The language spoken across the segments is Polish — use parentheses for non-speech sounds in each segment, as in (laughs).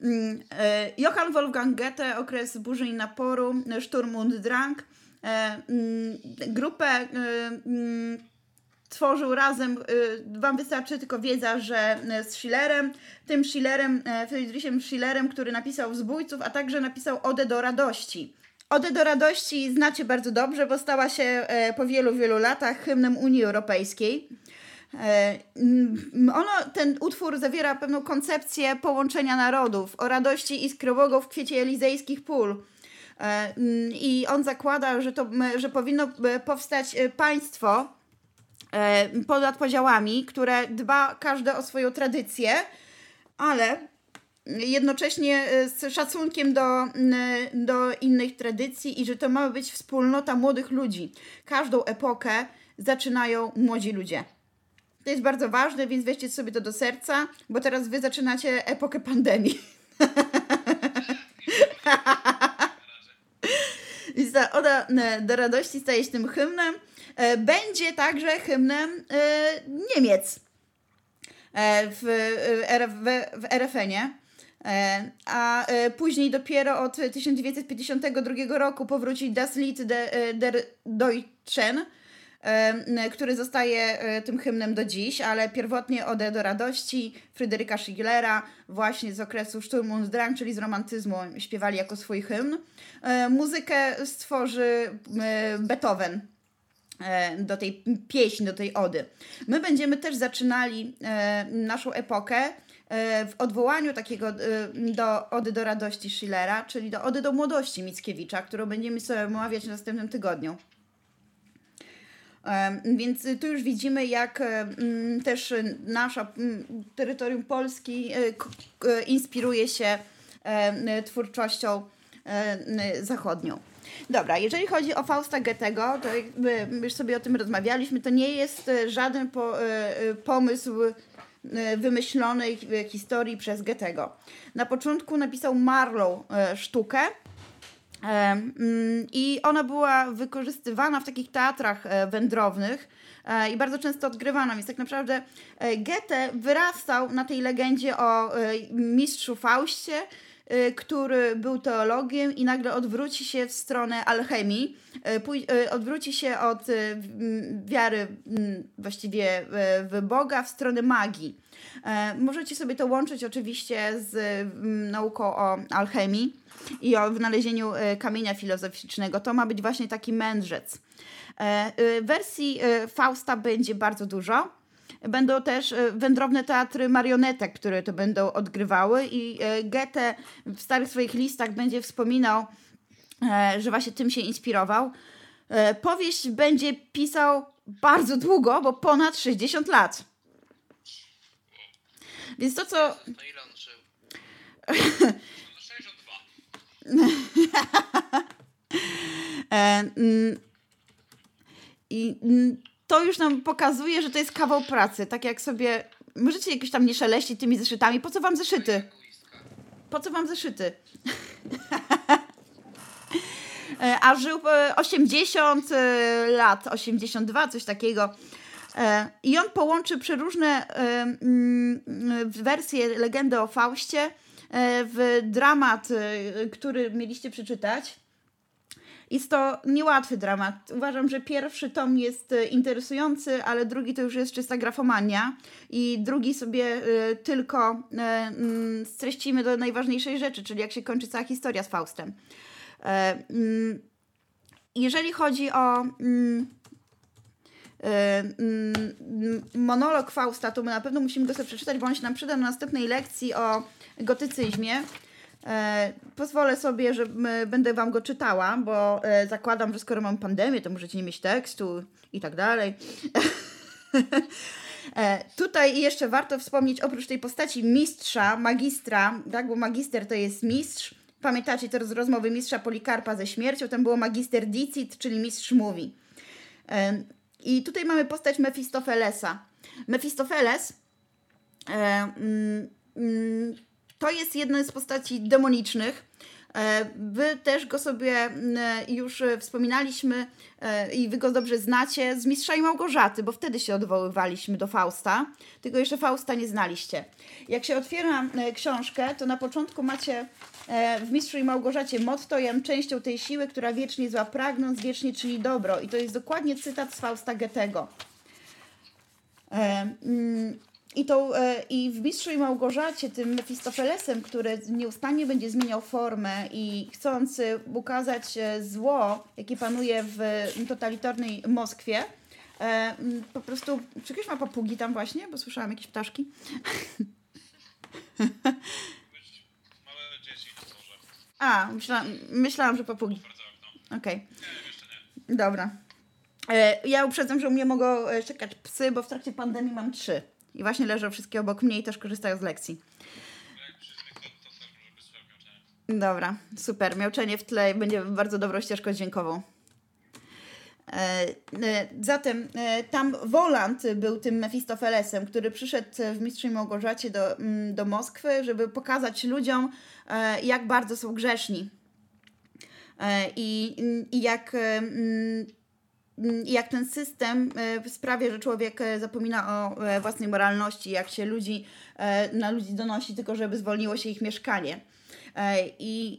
Mm, e, Johann Wolfgang Goethe, okres burzy i naporu, Sturm und Drang. E, mm, grupę e, mm, tworzył razem, Wam wystarczy tylko wiedza, że z Schillerem, tym Schillerem, Friedrichem Schillerem, który napisał Zbójców, a także napisał Odę do radości. Odę do radości znacie bardzo dobrze, bo stała się po wielu, wielu latach hymnem Unii Europejskiej. E, mm, ono, ten utwór zawiera pewną koncepcję połączenia narodów, o radości iskrowego w kwiecie elizejskich pól. E, mm, I on zakłada, że, to, że powinno e, powstać państwo ponad podziałami, które dba każde o swoją tradycję, ale jednocześnie z szacunkiem do, do innych tradycji i że to ma być wspólnota młodych ludzi. Każdą epokę zaczynają młodzi ludzie. To jest bardzo ważne, więc weźcie sobie to do serca, bo teraz wy zaczynacie epokę pandemii. Więc ta Oda e, do radości staje się tym hymnem. E, będzie także hymnem e, Niemiec w, w RFN-ie. A później dopiero od 1952 roku powróci Das Lied der Deutschen, który zostaje e, tym hymnem do dziś, ale pierwotnie Ode do radości Fryderyka Schillera właśnie z okresu Sturm und Drang, czyli z romantyzmu śpiewali jako swój hymn. E, muzykę stworzy e, Beethoven do tej pieśni, do tej ody. My będziemy też zaczynali naszą epokę w odwołaniu takiego do Ody do radości Schillera, czyli do Ody do młodości Mickiewicza, którą będziemy sobie omawiać w następnym tygodniu. Więc tu już widzimy, jak też nasza terytorium Polski e, e, inspiruje się twórczością zachodnią. Dobra, jeżeli chodzi o Fausta Goethego, to już sobie o tym rozmawialiśmy, to nie jest e, żaden po, pomysł wymyślonej historii przez Goethego. Na początku napisał Marlow sztukę, I ona była wykorzystywana w takich teatrach e, wędrownych e, i bardzo często odgrywana, więc tak naprawdę e, Goethe wyrastał na tej legendzie o mistrzu Faustie, który był teologiem i nagle odwróci się w stronę alchemii, odwróci się od wiary właściwie w Boga w stronę magii. Możecie sobie to łączyć oczywiście z nauką o alchemii i o wynalezieniu e, kamienia filozoficznego. To ma być właśnie taki mędrzec. E, e, wersji Fausta będzie bardzo dużo. Będą też wędrowne teatry marionetek, które to będą odgrywały i Goethe w starych swoich listach będzie wspominał, że właśnie tym się inspirował. Powieść będzie pisał bardzo długo, bo ponad 60 lat. Więc to, co. To ile on żył? (laughs) E, I to już nam pokazuje, że to jest kawał pracy. Tak jak sobie. Możecie jakoś tam nie szeleścić tymi zeszytami. Po co wam zeszyty? Po co wam zeszyty? (laughs) E, a żył 80 e, lat, 82, coś takiego. I on połączy przeróżne wersje legendy o Faustie E, w dramat, e, który mieliście przeczytać. Jest to niełatwy dramat. Uważam, że pierwszy tom jest e, interesujący, ale drugi to już jest czysta grafomania. I drugi sobie tylko mm, streścimy do najważniejszej rzeczy, czyli jak się kończy cała historia z Faustem. Mm, jeżeli chodzi o mm, monolog Fausta, to my na pewno musimy go sobie przeczytać, bo on się nam przyda na następnej lekcji o gotycyzmie. E, pozwolę sobie, że będę Wam go czytała, bo e, zakładam, że skoro mam pandemię, to możecie nie mieć tekstu i tak dalej. (laughs) E, tutaj jeszcze warto wspomnieć, oprócz tej postaci mistrza, magistra, tak, bo magister to jest mistrz. Pamiętacie to z rozmowy mistrza Polikarpa ze śmiercią? Tam było magister dicit, czyli mistrz mówi. E, I tutaj mamy postać Mefistofelesa. Mefistofeles e, mm, mm, to jest jedna z postaci demonicznych. Wy też go sobie już wspominaliśmy i wy go dobrze znacie z Mistrza i Małgorzaty, bo wtedy się odwoływaliśmy do Fausta, tylko jeszcze Fausta nie znaliście. Jak się otwiera książkę, to na początku macie w Mistrzu i Małgorzacie motto jam częścią tej siły, która wiecznie zła pragnąc, wiecznie czyni dobro. I to jest dokładnie cytat z Fausta Goethego. I, to, e, I w Mistrzu i Małgorzacie, tym Mefistofelesem, który nieustannie będzie zmieniał formę i chcąc ukazać e, zło, jakie panuje w totalitarnej Moskwie, e, po prostu, czy ktoś ma papugi tam właśnie? Bo słyszałam jakieś ptaszki. Małe (laughs) dzieci A, myślałam, myślałam że papugi. Okej. Okay. Dobra. Ja uprzedzam, że u mnie mogą czekać psy, bo w trakcie pandemii mam trzy. I właśnie leżą wszystkie obok mnie i też korzystają z lekcji. Dobra, super. Miauczenie w tle będzie bardzo dobrą ścieżką dźwiękową. Zatem tam Woland był tym Mefistofelesem, który przyszedł w Mistrzu Małgorzacie do, do Moskwy, żeby pokazać ludziom, jak bardzo są grzeszni. I, i jak jak ten system e, sprawia, że człowiek e, zapomina o e, własnej moralności, jak się ludzi, na ludzi donosi, tylko żeby zwolniło się ich mieszkanie. I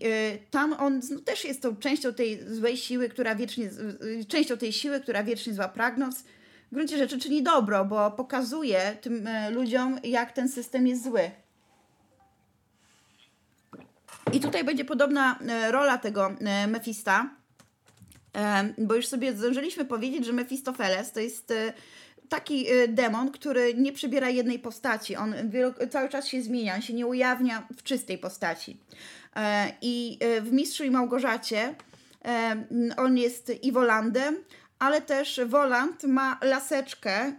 tam on no, też jest tą częścią tej złej siły, która wiecznie, częścią tej siły, która wiecznie zła pragnąc. W gruncie rzeczy czyni dobro, bo pokazuje tym ludziom, jak ten system jest zły. I tutaj będzie podobna rola tego Mefista, bo już sobie zdążyliśmy powiedzieć, że Mefistofeles to jest e, taki e, demon, który nie przybiera jednej postaci. On cały czas się zmienia, on się nie ujawnia w czystej postaci. E, I w Mistrzu i Małgorzacie on jest i Wolandem, ale też Woland ma laseczkę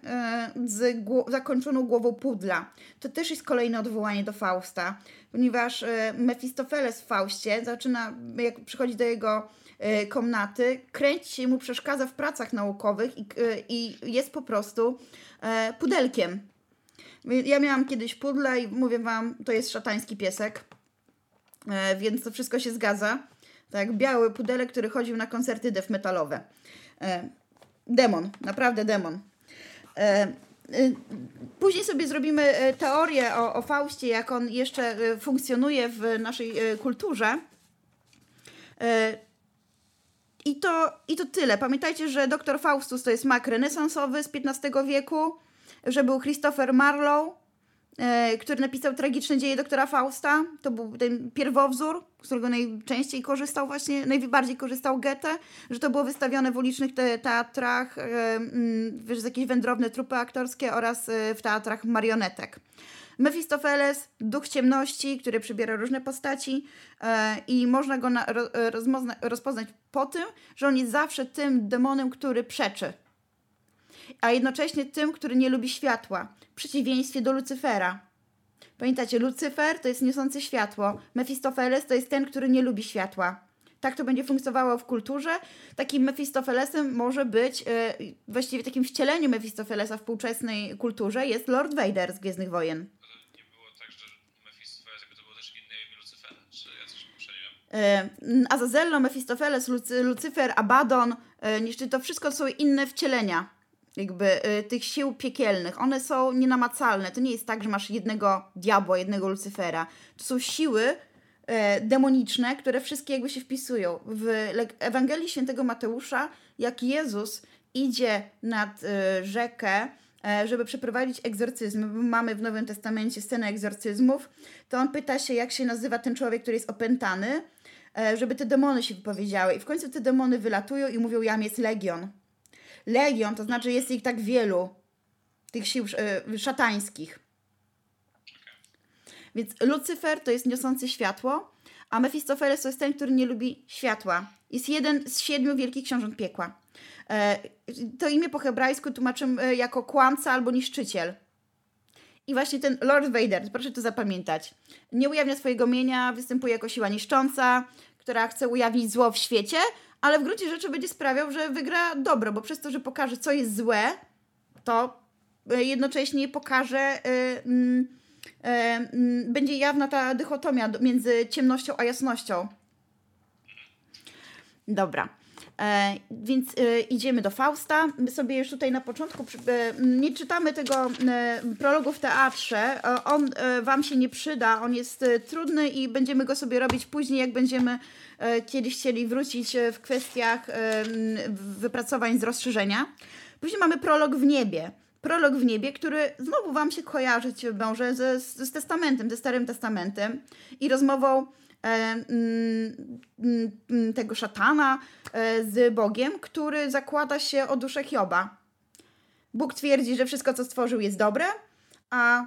z zakończoną głową pudla. To też jest kolejne odwołanie do Fausta, ponieważ Mefistofeles w Faustie zaczyna, jak przychodzi do jego komnaty, kręci się mu przeszkadza w pracach naukowych i, e, i jest po prostu e, pudelkiem. Ja miałam kiedyś pudle i mówię wam, to jest szatański piesek, więc to wszystko się zgadza. Tak, biały pudelek, który chodził na koncerty death metalowe. Demon, naprawdę demon. Później sobie zrobimy teorię o, o Faustie, jak on jeszcze funkcjonuje w naszej kulturze. I to, I to tyle. Pamiętajcie, że doktor Faustus to jest mak renesansowy z XV wieku, że był Christopher Marlowe, e, który napisał tragiczne dzieje doktora Fausta. To był ten pierwowzór, z którego najczęściej korzystał właśnie, najbardziej korzystał Goethe, że to było wystawione w ulicznych te teatrach, e, wiesz, jakieś wędrowne trupy aktorskie oraz e, w teatrach marionetek. Mefistofeles, duch ciemności, który przybiera różne postaci e, i można go na, ro, rozmozna, rozpoznać po tym, że on jest zawsze tym demonem, który przeczy, a jednocześnie tym, który nie lubi światła, w przeciwieństwie do Lucyfera. Pamiętacie, Lucyfer to jest niosący światło, Mefistofeles to jest ten, który nie lubi światła. Tak to będzie funkcjonowało w kulturze. Takim Mefistofelesem może być, yy, właściwie takim wcieleniem Mefistofelesa w współczesnej kulturze jest Lord Vader z Gwiezdnych Wojen. Azazello, Mefistofeles, Lucyfer, Abaddon, e, niż to wszystko są inne wcielenia jakby e, tych sił piekielnych. One są nienamacalne. To nie jest tak, że masz jednego diabła, jednego Lucyfera. To są siły demoniczne, które wszystkie jakby się wpisują. W Ewangelii Świętego Mateusza, jak Jezus idzie nad rzekę, żeby przeprowadzić egzorcyzm, mamy w Nowym Testamencie scenę egzorcyzmów, to on pyta się, jak się nazywa ten człowiek, który jest opętany, żeby te demony się wypowiedziały. I w końcu te demony wylatują i mówią, jam jest legion. Legion to znaczy jest ich tak wielu, tych sił e, szatańskich. Więc Lucyfer to jest niosący światło, a Mefistofeles to jest ten, który nie lubi światła. Jest jeden z siedmiu wielkich książąt piekła. E, to imię po hebrajsku tłumaczymy jako kłamca albo niszczyciel. I właśnie ten Lord Vader, proszę to zapamiętać, nie ujawnia swojego mienia, występuje jako siła niszcząca, która chce ujawnić zło w świecie, ale w gruncie rzeczy będzie sprawiał, że wygra dobro, bo przez to, że pokaże, co jest złe, to e, jednocześnie pokaże, yy, yy, yy, będzie jawna ta dychotomia między ciemnością a jasnością. Dobra. E, więc e, idziemy do Fausta. My sobie już tutaj na początku e, nie czytamy tego prologu w teatrze. On Wam się nie przyda, on jest trudny i będziemy go sobie robić później, jak będziemy kiedyś chcieli wrócić w kwestiach wypracowań z rozszerzenia. Później mamy prolog w niebie. Prolog w niebie, który znowu Wam się kojarzyć może ze, z Testamentem, ze Starym Testamentem i rozmową E, mm, mm, tego szatana z Bogiem, który zakłada się o duszę Hioba. Bóg twierdzi, że wszystko, co stworzył, jest dobre, a,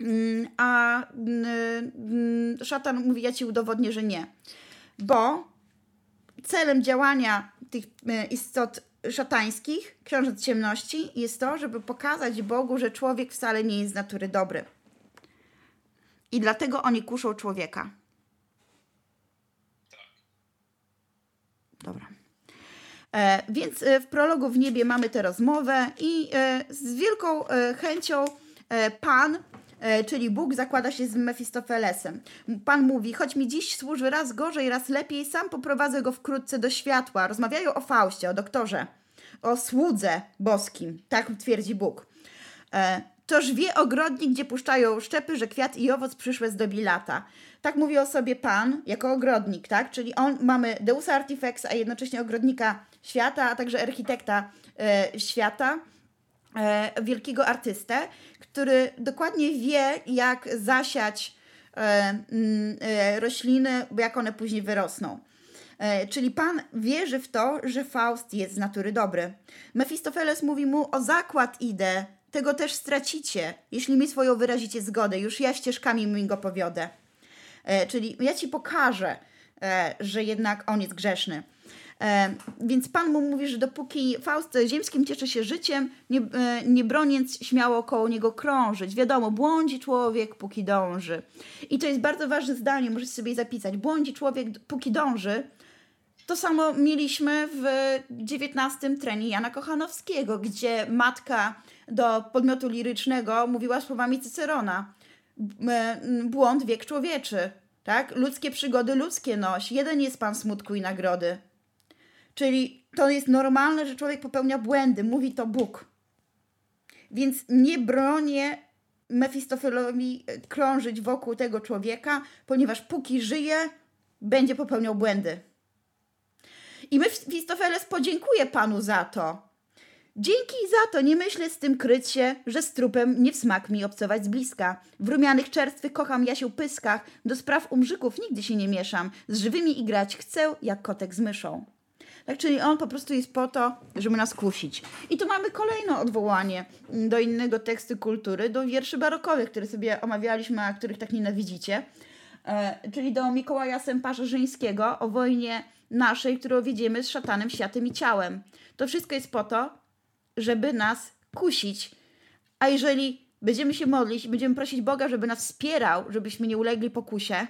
mm, a szatan mówi: Ja ci udowodnię, że nie. Bo celem działania tych e, istot szatańskich, książąt ciemności, jest to, żeby pokazać Bogu, że człowiek wcale nie jest z natury dobry. I dlatego oni kuszą człowieka. Dobra. E, więc e, w prologu w niebie mamy tę rozmowę i e, z wielką e, chęcią e, Pan, e, czyli Bóg, zakłada się z Mefistofelesem. Pan mówi, choć mi dziś służy raz gorzej, raz lepiej, sam poprowadzę go wkrótce do światła. Rozmawiają o Faustie, o doktorze, o słudze boskim, tak twierdzi Bóg. Toż wie ogrodnik, gdzie puszczają szczepy, że kwiat i owoc przyszłe zdobi lata. Tak mówi o sobie Pan jako ogrodnik, tak? Czyli on mamy Deusa Artifex, a jednocześnie ogrodnika świata, a także architekta e, świata, e, wielkiego artystę, który dokładnie wie, jak zasiać e, mm, e rośliny, jak one później wyrosną. E, czyli Pan wierzy w to, że Faust jest z natury dobry. Mefistofeles mówi mu: O zakład idę, tego też stracicie, jeśli mi swoją wyrazicie zgodę. Już ja ścieżkami mi go powiodę. E, czyli ja ci pokażę, e, że jednak on jest grzeszny. E, więc Pan mu mówi, że dopóki Faust ziemskim cieszy się życiem, nie, e, nie broniąc śmiało koło niego krążyć. Wiadomo, błądzi człowiek, póki dąży. I to jest bardzo ważne zdanie, możecie sobie zapisać. Błądzi człowiek, póki dąży. To samo mieliśmy w XIX trenie Jana Kochanowskiego, gdzie matka do podmiotu lirycznego mówiła słowami Cycerona. Błąd wiek człowieczy, tak? Ludzkie przygody ludzkie noś. Jeden jest pan smutku i nagrody. Czyli to jest normalne, że człowiek popełnia błędy, mówi to Bóg. Więc nie bronię Mefistofelowi e, krążyć wokół tego człowieka, ponieważ póki żyje, będzie popełniał błędy. I Mefistofeles podziękuje Panu za to. Dzięki za to nie myślę z tym kryć się, że z trupem nie w smak mi obcować z bliska. W rumianych czerstwych kocham ja się pyskach, do spraw umrzyków nigdy się nie mieszam. Z żywymi igrać chcę jak kotek z myszą. Tak, czyli on po prostu jest po to, żeby nas kusić. I tu mamy kolejne odwołanie do innego tekstu kultury, do wierszy barokowych, które sobie omawialiśmy, a których tak nienawidzicie. E, czyli do Mikołaja Sęparza Żyńskiego o wojnie naszej, którą widzimy z szatanem, światem i ciałem. To wszystko jest po to, żeby nas kusić. A jeżeli będziemy się modlić, będziemy prosić Boga, żeby nas wspierał, żebyśmy nie ulegli pokusie,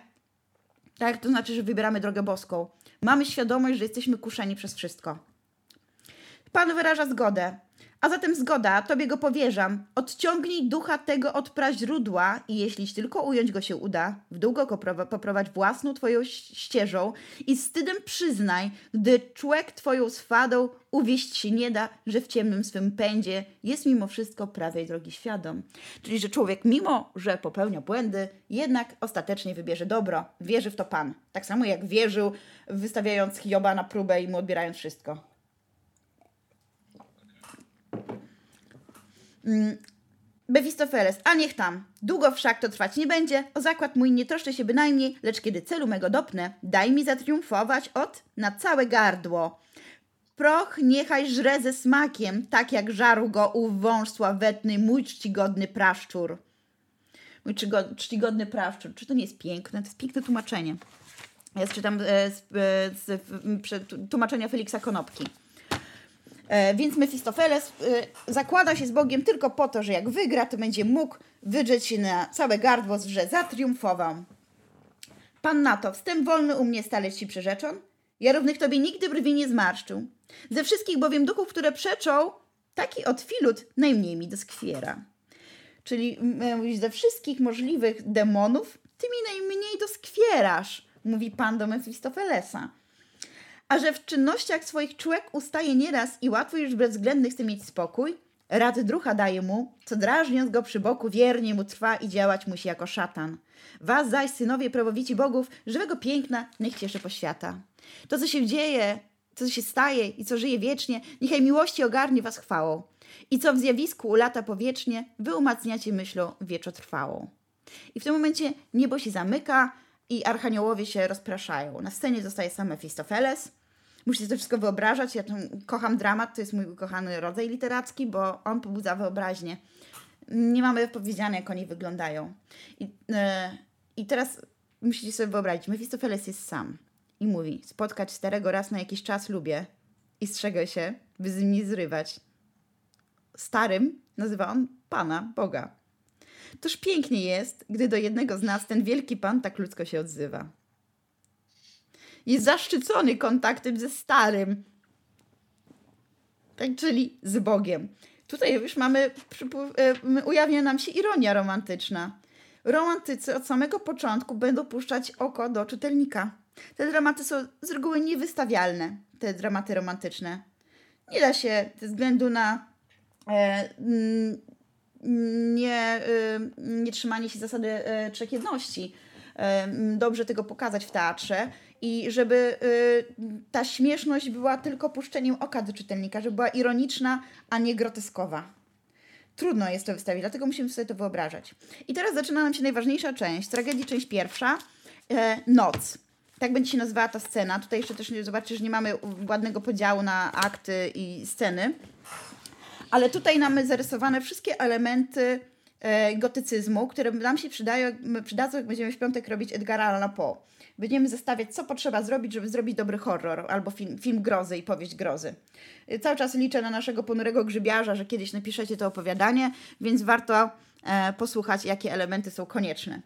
tak, to znaczy, że wybieramy drogę boską. Mamy świadomość, że jesteśmy kuszeni przez wszystko. Pan wyraża zgodę. A zatem zgoda, tobie go powierzam. Odciągnij ducha tego od praźródła i jeśli tylko ująć go się uda, w długo go poprowadź własną twoją ścieżą i wstydem przyznaj, gdy człek twoją swadą uwieść się nie da, że w ciemnym swym pędzie jest mimo wszystko prawej drogi świadom. Czyli, że człowiek mimo, że popełnia błędy, jednak ostatecznie wybierze dobro. Wierzy w to Pan. Tak samo jak wierzył, wystawiając Hioba na próbę i mu odbierając wszystko. Mefistofeles, a niech tam. Długo wszak to trwać nie będzie. O zakład mój nie troszczę się bynajmniej, lecz kiedy celu mego dopnę, daj mi zatriumfować od na całe gardło. Proch niechaj żre ze smakiem, tak jak żarł go ów wąż sławetny, mój czcigodny praszczur. Mój czcigodny praszczur. Czy to nie jest piękne? To jest piękne tłumaczenie. Ja czytam e, z, e, z, z, tłumaczenia Feliksa Konopki. E, więc Mefistofeles e, zakłada się z Bogiem tylko po to, że jak wygra, to będzie mógł wydrzeć się na całe gardło, że zatriumfował. Pan na to, wstęp wolny u mnie stale ci przyrzeczon? Ja równych tobie nigdy brwi nie zmarszczył. Ze wszystkich bowiem duchów, które przeczą, taki od filut najmniej mi doskwiera. Czyli ze wszystkich możliwych demonów, ty mi najmniej doskwierasz, mówi pan do Mefistofelesa. A że w czynnościach swoich człowiek ustaje nieraz i łatwo już bezwzględny chce mieć spokój, rady drucha daje mu, co drażniąc go przy boku wiernie mu trwa i działać musi jako szatan. Was zaś, synowie prawowici bogów, żywego piękna, niech cieszy poświata. To, co się dzieje, co się staje i co żyje wiecznie, niechaj miłości ogarnie was chwałą. I co w zjawisku ulata powiecznie, wy umacniacie myślą wieczotrwałą. I w tym momencie niebo się zamyka i archaniołowie się rozpraszają. Na scenie zostaje sam Mefistofeles. Musicie to wszystko wyobrażać. Ja kocham dramat, to jest mój ukochany rodzaj literacki, bo on pobudza wyobraźnię. Nie mamy powiedziane, jak oni wyglądają. I, yy, i teraz musicie sobie wyobrazić, Mefistofeles jest sam i mówi, spotkać starego raz na jakiś czas lubię i strzegę się, by z nim nie zrywać. Starym nazywa on Pana, Boga. Toż pięknie jest, gdy do jednego z nas ten wielki Pan tak ludzko się odzywa. Jest zaszczycony kontaktem ze starym, tak, czyli z Bogiem. Tutaj już mamy, e, ujawnia nam się ironia romantyczna. Romantycy od samego początku będą puszczać oko do czytelnika. Te dramaty są z reguły niewystawialne, te dramaty romantyczne. Nie da się ze względu na e, nie, y, nie trzymanie się zasady e, trzech jedności e, dobrze tego pokazać w teatrze i żeby y, ta śmieszność była tylko puszczeniem oka do czytelnika, żeby była ironiczna, a nie groteskowa. Trudno jest to wystawić, dlatego musimy sobie to wyobrażać. I teraz zaczyna nam się najważniejsza część, tragedii część pierwsza, e, noc. Tak będzie się nazywała ta scena. Tutaj jeszcze też zobaczysz, że nie mamy ładnego podziału na akty i sceny. Ale tutaj mamy zarysowane wszystkie elementy gotycyzmu, które nam się przydają, przydadzą, jak będziemy w piątek robić Edgara Allan Poe. Będziemy zestawiać, co potrzeba zrobić, żeby zrobić dobry horror albo film, film grozy i powieść grozy. E, cały czas liczę na naszego ponurego grzybiarza, że kiedyś napiszecie to opowiadanie, więc warto e, posłuchać, jakie elementy są konieczne.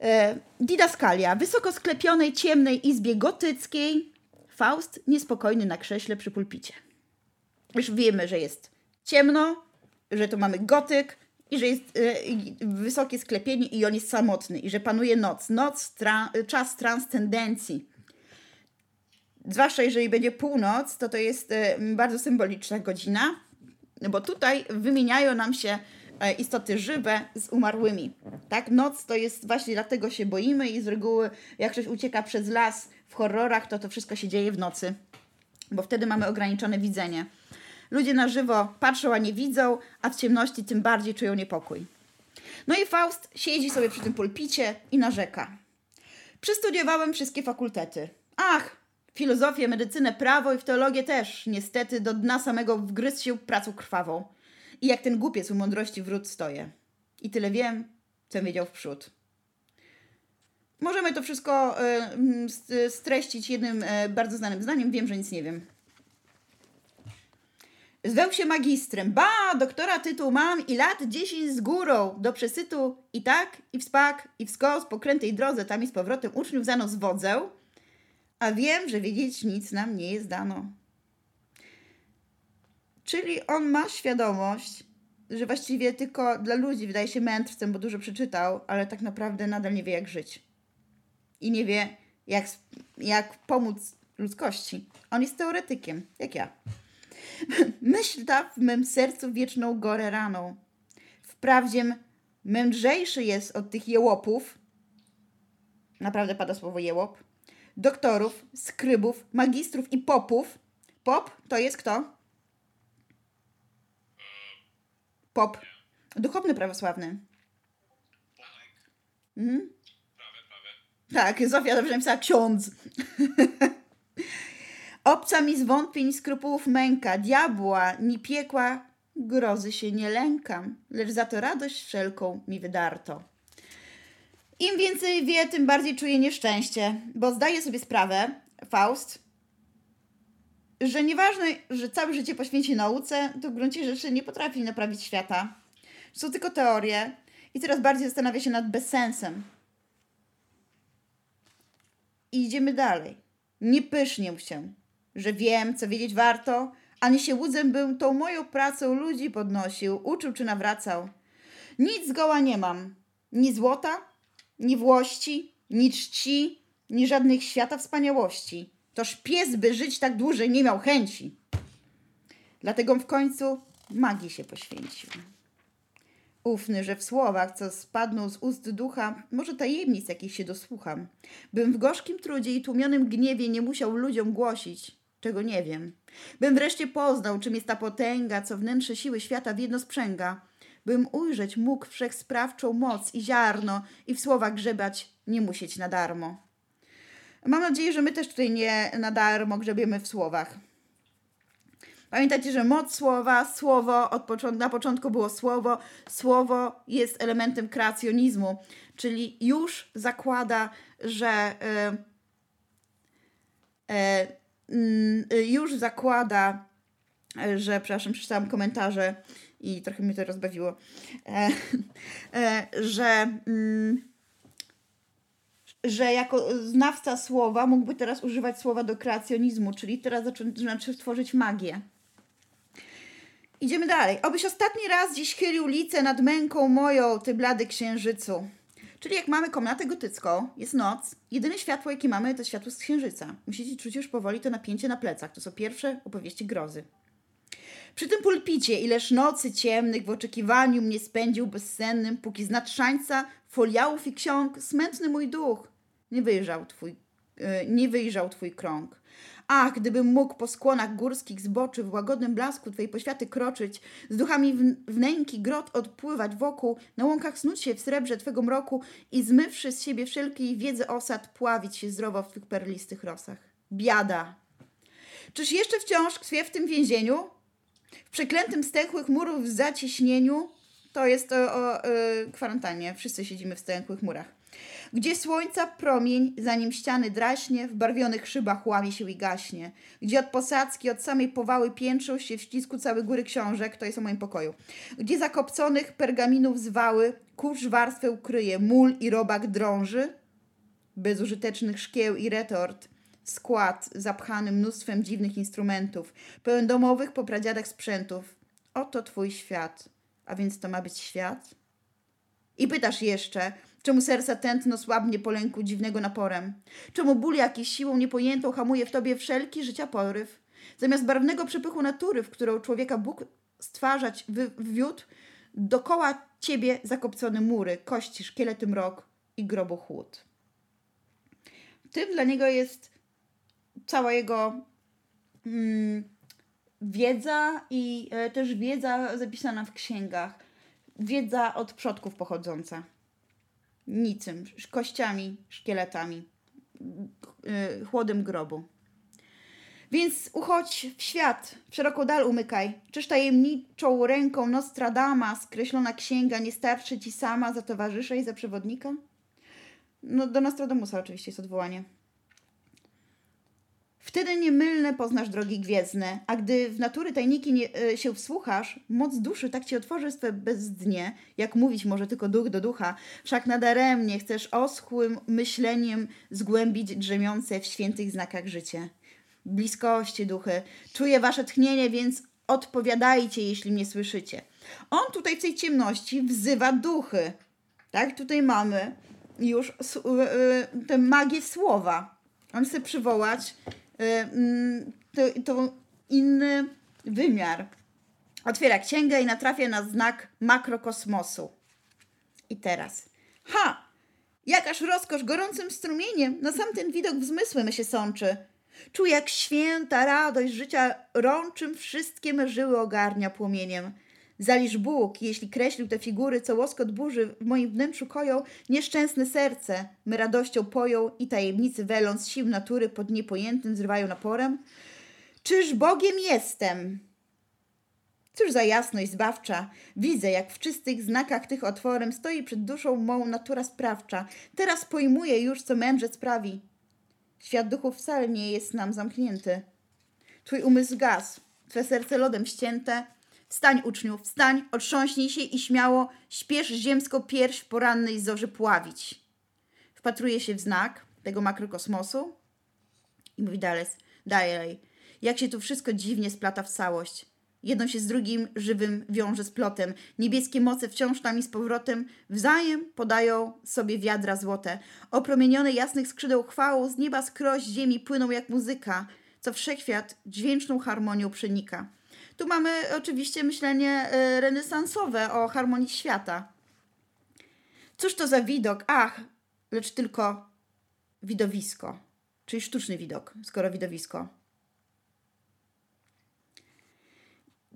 E, didaskalia. Wysoko sklepionej, ciemnej izbie gotyckiej. Faust niespokojny na krześle przy pulpicie. Już wiemy, że jest ciemno, że tu mamy gotyk i że jest y, wysokie sklepienie i on jest samotny i że panuje noc. Noc, tra czas transcendencji. Zwłaszcza jeżeli będzie północ, to to jest y, bardzo symboliczna godzina, bo tutaj wymieniają nam się y, istoty żywe z umarłymi. Tak, noc to jest właśnie dlatego się boimy i z reguły jak ktoś ucieka przez las w horrorach, to to wszystko się dzieje w nocy, bo wtedy mamy ograniczone widzenie. Ludzie na żywo patrzą, a nie widzą, a w ciemności tym bardziej czują niepokój. No i Faust siedzi sobie przy tym pulpicie i narzeka. Przystudiowałem wszystkie fakultety. Ach, filozofię, medycynę, prawo i w teologię też. Niestety do dna samego wgryzł się pracą krwawą. I jak ten głupiec u mądrości wrót stoję. I tyle wiem, co wiedział w przód. Możemy to wszystko y, streścić jednym y, bardzo znanym zdaniem. Wiem, że nic nie wiem. Zwał się magistrem. Ba, doktora tytuł mam i lat dziesięć z górą. Do przesytu i tak, i w spak, i w skos, po krętej drodze, tam i z powrotem uczniów za nos wodzę. A wiem, że wiedzieć nic nam nie jest dano. Czyli on ma świadomość, że właściwie tylko dla ludzi wydaje się mędrcem, bo dużo przeczytał, ale tak naprawdę nadal nie wie, jak żyć. I nie wie, jak, jak pomóc ludzkości. On jest teoretykiem, jak ja. (laughs) Myśl ta w mym sercu wieczną gorę raną. Wprawdzie mędrzejszy jest od tych jełopów, naprawdę pada słowo jełop, doktorów, skrybów, magistrów i popów. Pop to jest kto? Pop. Duchowny prawosławny. Mhm. Prawie, prawie. Tak, Zofia dobrze napisała ksiądz. (laughs) Obca mi zwątpień skrupułów męka, diabła, ni piekła, grozy się nie lękam, lecz za to radość wszelką mi wydarto. Im więcej wie, tym bardziej czuje nieszczęście, bo zdaje sobie sprawę, Faust, że nieważne, że całe życie poświęci nauce, to w gruncie rzeczy nie potrafi naprawić świata. Są tylko teorie i coraz bardziej zastanawia się nad bezsensem. I idziemy dalej. Nie pysznię się że wiem, co wiedzieć warto, ani się łudzem bym tą moją pracą ludzi podnosił, uczył czy nawracał. Nic zgoła nie mam, ni złota, ni włości, ni czci, ni żadnych świata wspaniałości. Toż pies, by żyć tak dłużej, nie miał chęci. Dlatego w końcu magii się poświęcił. Ufny, że w słowach, co spadną z ust ducha, może tajemnic jakich się dosłucham, bym w gorzkim trudzie i tłumionym gniewie nie musiał ludziom głosić, czego nie wiem. Bym wreszcie poznał, czym jest ta potęga, co wnętrze siły świata w jedno sprzęga. Bym ujrzeć mógł wszechsprawczą moc i ziarno i w słowach grzebać nie musieć na darmo. Mam nadzieję, że my też tutaj nie na darmo grzebiemy w słowach. Pamiętajcie, że moc słowa, słowo, od początku, na początku było słowo, słowo jest elementem kreacjonizmu, czyli już zakłada, że y, y, y, już zakłada, że, przepraszam, przeczytałam komentarze i trochę mnie to rozbawiło, e, e, że mm, że jako znawca słowa mógłby teraz używać słowa do kreacjonizmu, czyli teraz zacząć znaczy tworzyć magię. Idziemy dalej. Obyś ostatni raz dziś chylił licę nad męką moją, ty blady księżycu. Czyli jak mamy komnatę gotycką, jest noc, jedyne światło, jakie mamy, to światło z księżyca. Musicie czuć już powoli to napięcie na plecach. To są pierwsze opowieści grozy. Przy tym pulpicie, ileż nocy ciemnych w oczekiwaniu mnie spędził bezsennym, póki z nadszańca foliałów i ksiąg smętny mój duch nie wyjrzał twój, yy, nie wyjrzał twój krąg. Ach, gdybym mógł po skłonach górskich zboczy w łagodnym blasku Twojej poświaty kroczyć, z duchami wnęki grot odpływać wokół, na łąkach snuć się w srebrze Twego mroku i zmywszy z siebie wszelkiej wiedzy osad, pławić się zdrowo w Twych perlistych rosach. Biada! Czyż jeszcze wciąż tkwię w tym więzieniu? W przeklętym stęchłych murów w zacieśnieniu? To jest o, o, o y, kwarantannie. Wszyscy siedzimy w stęchłych murach gdzie słońca promień, zanim ściany draśnie, w barwionych szybach łamie się i gaśnie, gdzie od posadzki, od samej powały piętrzą się w ścisku całe góry książek, to jest o moim pokoju, gdzie zakopconych pergaminów zwały, kurz warstwę ukryje, mól i robak drąży, bezużytecznych szkieł i retort, skład zapchany mnóstwem dziwnych instrumentów, pełen domowych po sprzętów. Oto twój świat. A więc to ma być świat? I pytasz jeszcze, Czemu serca tętno słabnie po lęku dziwnego naporem? Czemu ból jakiś siłą niepojętą hamuje w tobie wszelki życia poryw? Zamiast barwnego przepychu natury, w którą człowieka Bóg stwarzać wwiódł, dokoła ciebie zakopcone mury, kości, szkielety mrok i grobu chłód. Tym dla niego jest cała jego mm, wiedza i e, też wiedza zapisana w księgach. Wiedza od przodków pochodząca nicym, kościami, szkieletami, y, chłodem grobu. Więc uchodź w świat, szeroko dal umykaj. Czyż tajemniczą ręką Nostradama skreślona księga nie starczy ci sama za towarzysza i za przewodnika? No do Nostradamusa oczywiście jest odwołanie. Wtedy niemylne poznasz drogi gwiezdne, a gdy w natury tajniki nie, e, się wsłuchasz, moc duszy tak ci otworzy swe bezdnie, jak mówić może tylko duch do ducha, wszak nadaremnie chcesz oschłym myśleniem zgłębić drzemiące w świętych znakach życie. Bliskości duchy, czuję wasze tchnienie, więc odpowiadajcie, jeśli mnie słyszycie. On tutaj w tej ciemności wzywa duchy. Tak, tutaj mamy już y, tę magię słowa. On chce przywołać Y, to, to inny wymiar. Otwiera księgę i natrafia na znak makrokosmosu. I teraz. Ha! Jakaż rozkosz gorącym strumieniem na sam ten widok w zmysły my się sączy. Czuję jak święta radość życia rączym wszystkie żyły ogarnia płomieniem. Zaliż Bóg, jeśli kreślił te figury, co łoskot burzy w moim wnętrzu koją, nieszczęsne serce my radością poją i tajemnicy weląc sił natury pod niepojętym zrywają naporem? Czyż Bogiem jestem? Cóż za jasność zbawcza. Widzę, jak w czystych znakach tych otworem stoi przed duszą mą natura sprawcza. Teraz pojmuję już, co mędrzec prawi. Świat duchów wcale nie jest nam zamknięty. Twój umysł gaz, twe serce lodem ścięte, Wstań, uczniów, wstań, otrząśnij się i śmiało śpiesz ziemską pierś porannej zorzy pławić. Wpatruje się w znak tego makrokosmosu i mówi dalej, dalej, jak się tu wszystko dziwnie splata w całość. Jedno się z drugim żywym wiąże z plotem. Niebieskie moce wciąż tam i z powrotem wzajem podają sobie wiadra złote. Opromienione jasnych skrzydeł chwałą z nieba skroś ziemi płyną jak muzyka, co wszechświat dźwięczną harmonią przenika. Tu mamy oczywiście myślenie e, renesansowe o harmonii świata. Cóż to za widok? Ach, lecz tylko widowisko, czyli sztuczny widok, skoro widowisko.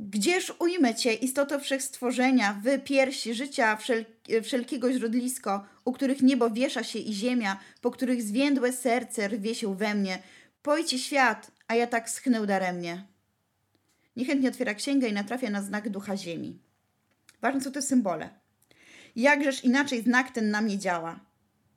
Gdzież ujmę Cię, istoto wszechstworzenia, wy piersi życia wszel wszelkiego źródlisko, u których niebo wiesza się i ziemia, po których zwiędłe serce rwie się we mnie. Pojcie świat, a ja tak schnę daremnie. Niechętnie otwiera księgę i natrafia na znak ducha ziemi. Ważne są te symbole. Jakżeż inaczej znak ten na mnie działa.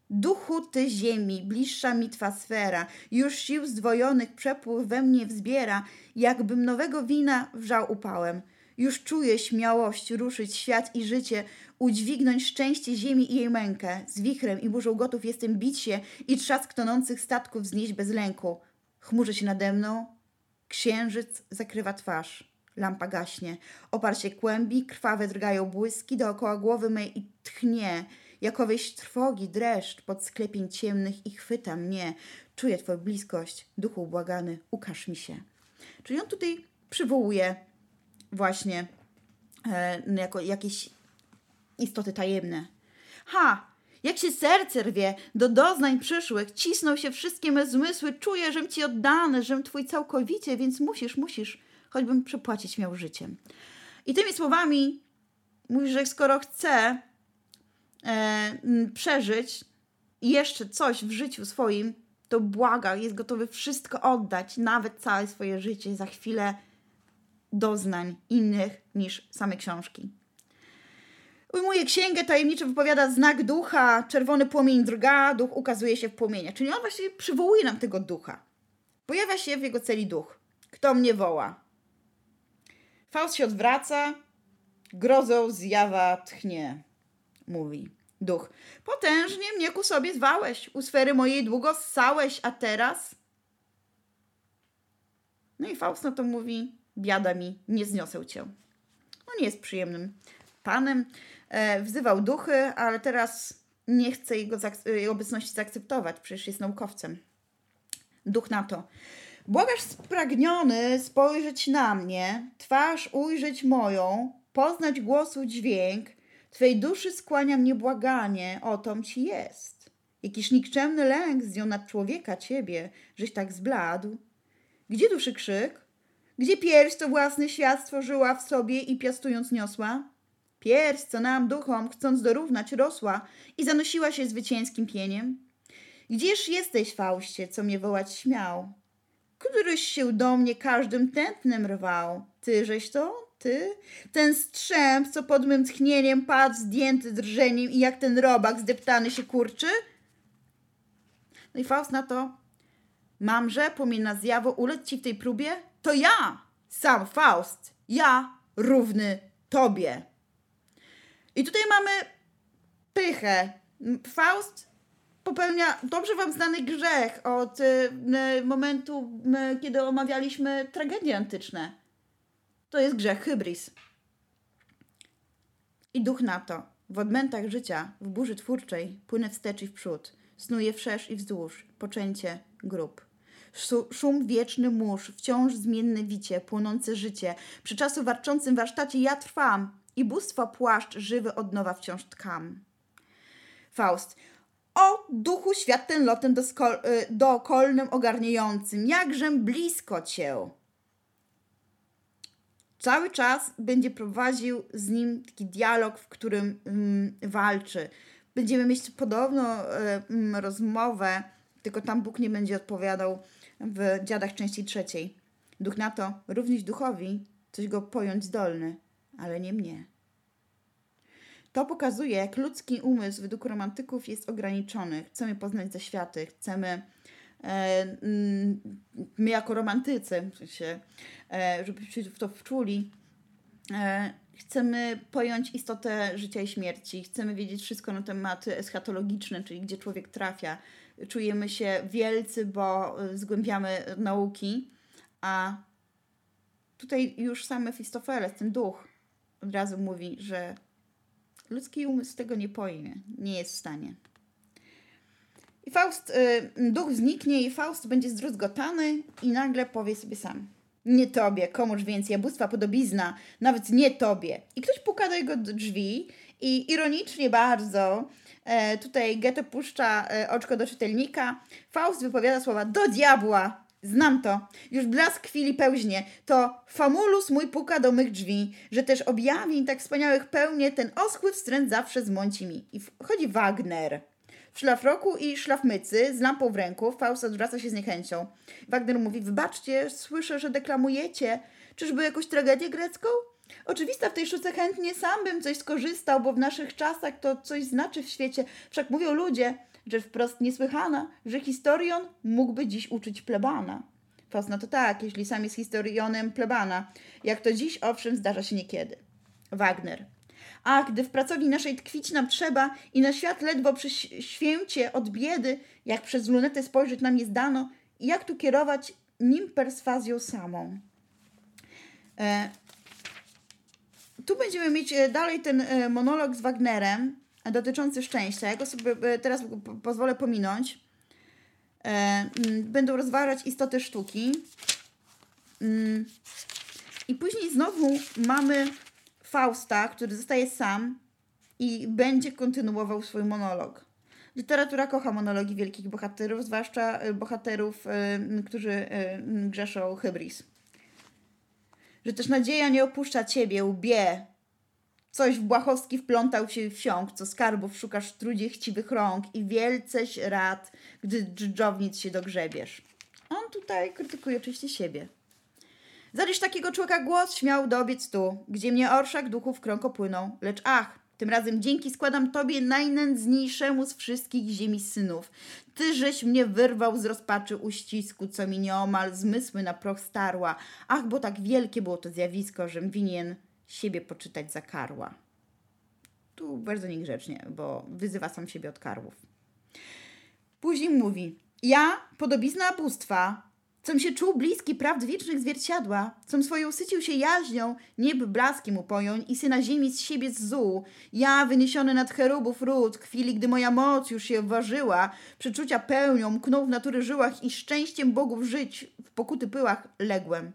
Duchu ty ziemi, bliższa mi twa sfera, już sił zdwojonych przepływ we mnie wzbiera, jakbym nowego wina wrzał upałem. Już czuję śmiałość ruszyć świat i życie, udźwignąć szczęście ziemi i jej mękę. Z wichrem i burzą gotów jestem bić się i trzask tonących statków znieść bez lęku. Chmurzy się nade mną, księżyc zakrywa twarz. Lampa gaśnie, opar się kłębi, krwawe drgają błyski, dookoła głowy mej i tchnie. Jakoweś trwogi, dreszcz pod sklepień ciemnych i chwyta mnie. Czuję Twoją bliskość, duchu błagany, ukaż mi się. Czyli on tutaj przywołuje właśnie e, jako jakieś istoty tajemne. Ha! Jak się serce rwie do doznań przyszłych, cisną się wszystkie me zmysły, czuję, żem ci oddany, żem twój całkowicie, więc musisz, musisz, choćbym przepłacić miał życiem. I tymi słowami mówi, że skoro chce e, przeżyć jeszcze coś w życiu swoim, to błaga, jest gotowy wszystko oddać, nawet całe swoje życie, za chwilę doznań innych niż same książki. Ujmuje księgę, tajemniczo wypowiada znak ducha, czerwony płomień drga, duch ukazuje się w płomieniu. Czyli on właśnie przywołuje nam tego ducha. Pojawia się w jego celi duch. Kto mnie woła? Faust się odwraca, grozą zjawa tchnie mówi duch. Potężnie mnie ku sobie zwałeś, u sfery mojej długo ssałeś, a teraz? No i Faust na to mówi, biada mi, nie zniosę cię. No nie jest przyjemnym panem, wzywał duchy, ale teraz nie chce jego, jej obecności zaakceptować, przecież jest naukowcem. Duch na to. Błagasz spragniony spojrzeć na mnie, twarz ujrzeć moją, poznać głosu dźwięk, Twej duszy skłania mnie błaganie, o tom ci jest. Jakiż nikczemny lęk zdjął nad człowieka ciebie, żeś tak zbladł. Gdzie duszy krzyk? Gdzie pierś, co własny świat stworzyła w sobie i piastując niosła? Pierś, co nam duchom, chcąc dorównać, rosła i zanosiła się zwycięskim pieniem? Gdzież jesteś, Faustie, co mnie wołać śmiał? Któryś się do mnie każdym tętnem rwał. Tyżeś to? ty? Ten strzęp, co pod mym tchnieniem padł, zdjęty drżeniem i jak ten robak zdeptany się kurczy? No i Faust na to, mamże, pomiędzy zjawo, ulec ci w tej próbie? To ja, sam Faust, ja równy tobie. I tutaj mamy pychę. Faust popełnia dobrze wam znany grzech od y, momentu, y, kiedy omawialiśmy tragedie antyczne. To jest grzech hybris. I duch na to. W odmętach życia, w burzy twórczej, płynę wstecz i w przód. Snuje wszerz i wzdłuż, poczęcie grób. Szum wieczny mórz, wciąż zmienne wicie, płonące życie. Przy czasu warczącym warsztacie ja trwam i bóstwa płaszcz żywy od nowa wciąż tkam. Faust. O duchu świat ten lotem dokolnym ogarniającym, jakżem blisko cię cały czas będzie prowadził z nim taki dialog, w którym mm, walczy. Będziemy mieć podobną y, rozmowę, tylko tam Bóg nie będzie odpowiadał w Dziadach części trzeciej. Duch na to, również duchowi, coś go pojąć zdolny, ale nie mnie. To pokazuje, jak ludzki umysł według romantyków jest ograniczony. Chcemy poznać zaświaty, chcemy E, mm, my jako romantycy, w e, żebyśmy w to wczuli, e, chcemy pojąć istotę życia i śmierci, chcemy wiedzieć wszystko na tematy eschatologiczne, czyli gdzie człowiek trafia. Czujemy się wielcy, bo zgłębiamy nauki, a tutaj już sam Mefistofeles, ten duch, od razu mówi, że ludzki umysł tego nie pojmie, nie jest w stanie. I Faust, y, duch zniknie i Faust będzie zdruzgotany i nagle powie sobie sam. Nie tobie, komuż więc jabłstwa podobizna, nawet nie tobie. I ktoś puka do jego drzwi i ironicznie bardzo e, tutaj Goethe puszcza e, oczko do czytelnika. Faust wypowiada słowa do diabła. Znam to. Już blask chwili pełźnie. To famulus mój puka do mych drzwi, że też objawień tak wspaniałych pełnie ten oschły wstręt zawsze zmąci mi. I wchodzi Wagner. W szlafroku i szlafmycy, z lampą w ręku, Faust odwraca się z niechęcią. Wagner mówi, wybaczcie, słyszę, że deklamujecie. Czyżby jakąś tragedię grecką? Oczywista w tej sztuce chętnie sam bym coś skorzystał, bo w naszych czasach to coś znaczy w świecie. Wszak mówią ludzie, że wprost niesłychana, że historion mógłby dziś uczyć plebana. Faust, no to tak, jeśli sam jest historionem plebana. Jak to dziś, owszem, zdarza się niekiedy. Wagner. A gdy w pracowni naszej tkwić nam trzeba i na świat ledwo przy święcie od biedy, jak przez lunetę spojrzeć nam zdano, i jak tu kierować nim perswazją samą. E, tu będziemy mieć e, dalej ten e, monolog z Wagnerem dotyczący szczęścia. Ja go sobie e, teraz pozwolę pominąć. Będą rozważać istoty sztuki. Mm. I później znowu mamy Fausta, który zostaje sam i będzie kontynuował swój monolog. Literatura kocha monologi wielkich bohaterów, zwłaszcza bohaterów, którzy grzeszą hybris że też nadzieja nie opuszcza ciebie, łbie. Coś w Błachowski wplątał się wsiąk, co skarbów szukasz w trudzie chciwych rąk i wielceś rad, gdy dżdżownic się dogrzebiesz. On tutaj krytykuje oczywiście siebie. Zalisz takiego człowieka głos śmiał dobiec tu, gdzie mnie orszak duchów krąko płyną, lecz ach, tym razem dzięki składam Tobie najnędzniejszemu z wszystkich ziemi synów. Ty żeś mnie wyrwał z rozpaczy uścisku, co mi nieomal zmysły na proch starła. Ach, bo tak wielkie było to zjawisko, żem winien siebie poczytać za karła. Tu bardzo niegrzecznie, bo wyzywa sam siebie od karłów. Później mówi, ja, podobizna bóstwa, com się czuł bliski prawd wiecznych zwierciadła, com swoją sycił się jaźnią, nieb blaskiem upoją i syna ziemi z siebie zzuł. Ja, wyniesiony nad cherubów ród, chwili, gdy moja moc już się ważyła, przeczucia pełnią, mknął w natury żyłach i szczęściem bogów żyć w pokuty pyłach ległem.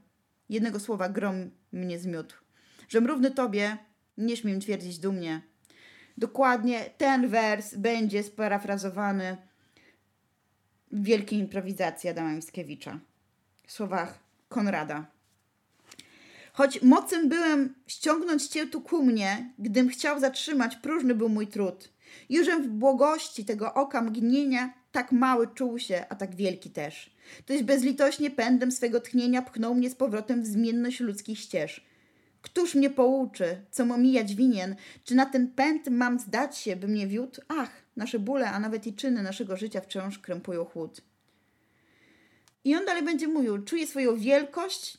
Jednego słowa grom mnie zmiótł. Żem równy tobie, nie śmiem twierdzić dumnie. Dokładnie ten wers będzie sparafrazowany w wielkiej improwizacji Adama Mickiewicza słowach Konrada. Choć mocem byłem ściągnąć cię tu ku mnie, gdym chciał zatrzymać, próżny był mój trud. Jużem w błogości tego oka mgnienia tak mały czuł się, a tak wielki też. Toś bezlitośnie pędem swego tchnienia pchnął mnie z powrotem w zmienność ludzkich ścież. Któż mnie pouczy, co omijać winien? Czy na ten pęd mam zdać się, by mnie wiódł? Ach, nasze bóle, a nawet i czyny naszego życia wciąż krępują chłód. I on dalej będzie mówił, czuje swoją wielkość,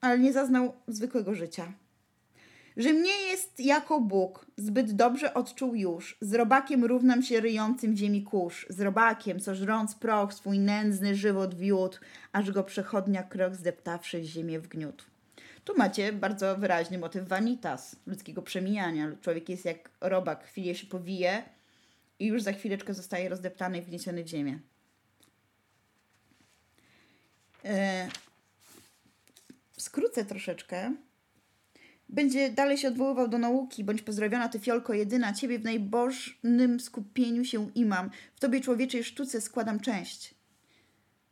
ale nie zaznał zwykłego życia. Że mnie jest jako Bóg, zbyt dobrze odczuł już. Z robakiem równam się ryjącym ziemi kurz. Z robakiem, co żrąc proch swój nędzny żywot wiódł, aż go przechodnia krok zdeptawszy ziemię w gniótł. Tu macie bardzo wyraźny motyw vanitas, ludzkiego przemijania. Człowiek jest jak robak, chwilę się powije i już za chwileczkę zostaje rozdeptany i wniesiony w ziemię. E, skrócę troszeczkę. Będzie dalej się odwoływał do nauki, bądź pozdrowiona ty fiolko jedyna, ciebie w najbożnym skupieniu się imam, w tobie człowieczej sztuce składam część.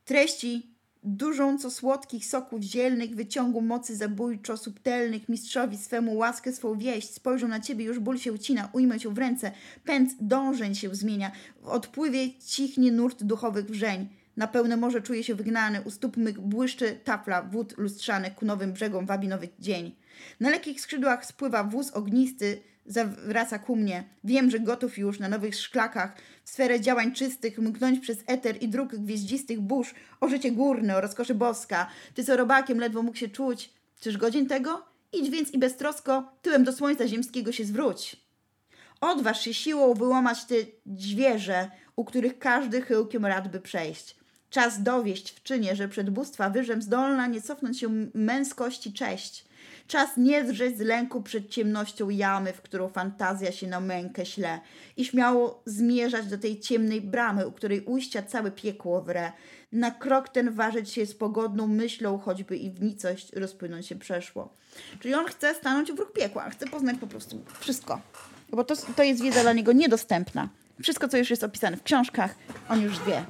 Treści dużą co słodkich soków zielnych, wyciągu mocy zabójczo subtelnych, mistrzowi swemu łaskę swą wieść, spojrzą na ciebie, już ból się ucina, ujmę się w ręce, pęd dążeń się zmienia, w odpływie cichnie nurt duchowych wrzeń. Na pełne morze czuje się wygnany, u stóp mych błyszczy tafla wód lustrzanych, ku nowym brzegom wabi nowy dzień. Na lekkich skrzydłach spływa wóz ognisty, zawraca ku mnie. Wiem, że gotów już na nowych szklakach, w sferę działań czystych, mknąć przez eter i dróg gwieździstych burz, o życie górne, o rozkoszy boska. Ty co robakiem ledwo mógł się czuć. Czyż godzin tego? Idź więc i beztrosko, tyłem do słońca ziemskiego się zwróć. Odważ się siłą wyłamać te dźwierze, u których każdy chyłkiem rad by przejść. Czas dowieść w czynie, że przed bóstwa wyżem zdolna nie cofnąć się męskości cześć. Czas nie drzeć z lęku przed ciemnością jamy, w którą fantazja się na mękę śle i śmiało zmierzać do tej ciemnej bramy, u której ujścia całe piekło wre. Na krok ten ważyć się z pogodną myślą, choćby i w nicość rozpłynąć się przeszło. Czyli on chce stanąć w ruch piekła, chce poznać po prostu wszystko. Bo to, to jest wiedza dla niego niedostępna. Wszystko, co już jest opisane w książkach, on już wie.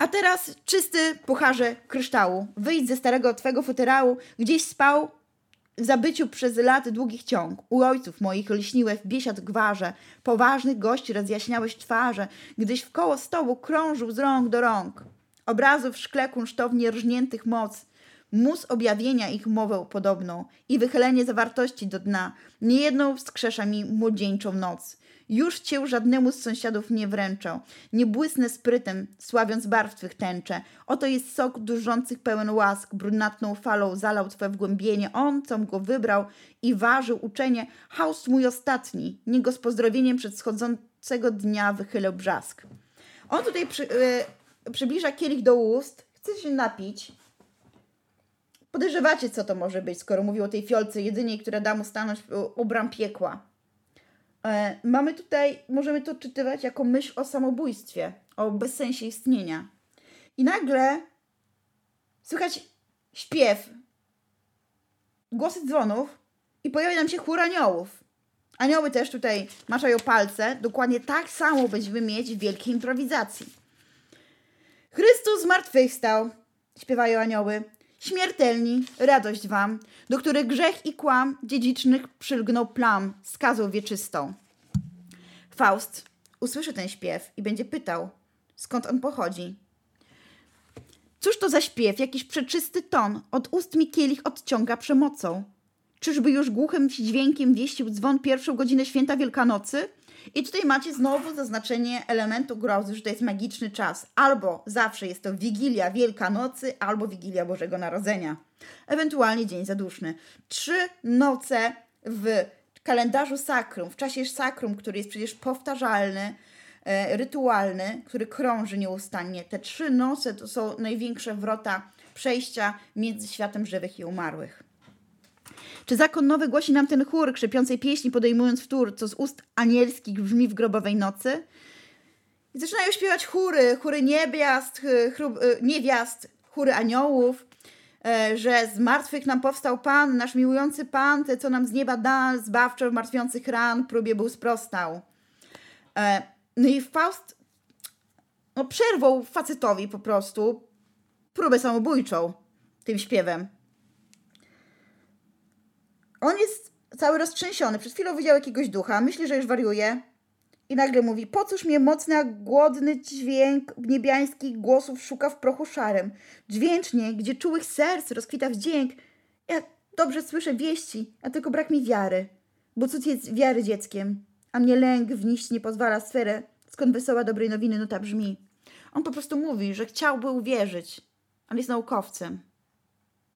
A teraz czysty pucharze kryształu. Wyjdź ze starego twego futerału, gdzieś spał w zabyciu przez lat długich ciąg. U ojców moich lśniłeś biesiad gwarze, poważnych gości rozjaśniałeś twarze, gdyś w koło stołu krążył z rąk do rąk. Obrazów w szkle kunsztownie rżniętych moc, mus objawienia ich mowę podobną i wychylenie zawartości do dna, niejedną wskrzesza mi młodzieńczą noc. Już cię żadnemu z sąsiadów nie wręczał. Nie błysnę sprytem, sławiąc barw twych tęcze. Oto jest sok dużących pełen łask, brunatną falą zalał twe wgłębienie. On, com go wybrał i ważył uczenie, haust mój ostatni, niego z pozdrowieniem przed schodzącego dnia wychylał brzask. On tutaj przy, yy, przybliża kielich do ust, chce się napić. Podejrzewacie, co to może być, skoro mówił o tej fiolce jedynej, która da mu stanąć u bram piekła. E, mamy tutaj, możemy to czytywać jako myśl o samobójstwie, o bezsensie istnienia. I nagle słychać śpiew, głosy dzwonów i pojawia nam się chór aniołów. Anioły też tutaj maczają palce. Dokładnie tak samo będziemy mieć w wielkiej improwizacji. Chrystus zmartwychwstał, śpiewają anioły. Śmiertelni, radość wam, do których grzech i kłam dziedzicznych przylgnął plam, skazą wieczystą. Faust usłyszy ten śpiew i będzie pytał, skąd on pochodzi. Cóż to za śpiew, jakiś przeczysty ton, od ust mi kielich odciąga przemocą. Czyżby już głuchym dźwiękiem wieścił dzwon pierwszą godzinę święta Wielkanocy? I tutaj macie znowu zaznaczenie elementu grozy, że to jest magiczny czas. Albo zawsze jest to Wigilia Wielkanocy, albo Wigilia Bożego Narodzenia. Ewentualnie Dzień Zaduszny. Trzy noce w kalendarzu sakrum, w czasie sakrum, który jest przecież powtarzalny, e, rytualny, który krąży nieustannie. Te trzy noce to są największe wrota przejścia między światem żywych i umarłych. Czy zakon nowy głosi nam ten chór krzepiącej pieśni, podejmując wtór, co z ust anielskich brzmi w grobowej nocy? I zaczynają śpiewać chóry, chóry niebiast, chrub, e, niewiast, chóry aniołów, e, że z martwych nam powstał Pan, nasz miłujący Pan, te co nam z nieba da, zbawczo martwiących ran, próbie był sprostał. E, no i Faust no, przerwał facetowi po prostu próbę samobójczą tym śpiewem. On jest cały roztrzęsiony. Przed chwilą widział jakiegoś ducha, myśli, że już wariuje. I nagle mówi, po cóż mnie mocny, a głodny dźwięk niebiańskich głosów szuka w prochu szarym. Dźwięcznie, gdzie czułych serc rozkwita wdzięk. Ja dobrze słyszę wieści, a tylko brak mi wiary. Bo cud jest wiary dzieckiem, a mnie lęk wnieść nie pozwala sferę, skąd wesoła dobrej nowiny nuta brzmi. On po prostu mówi, że chciałby uwierzyć, ale jest naukowcem.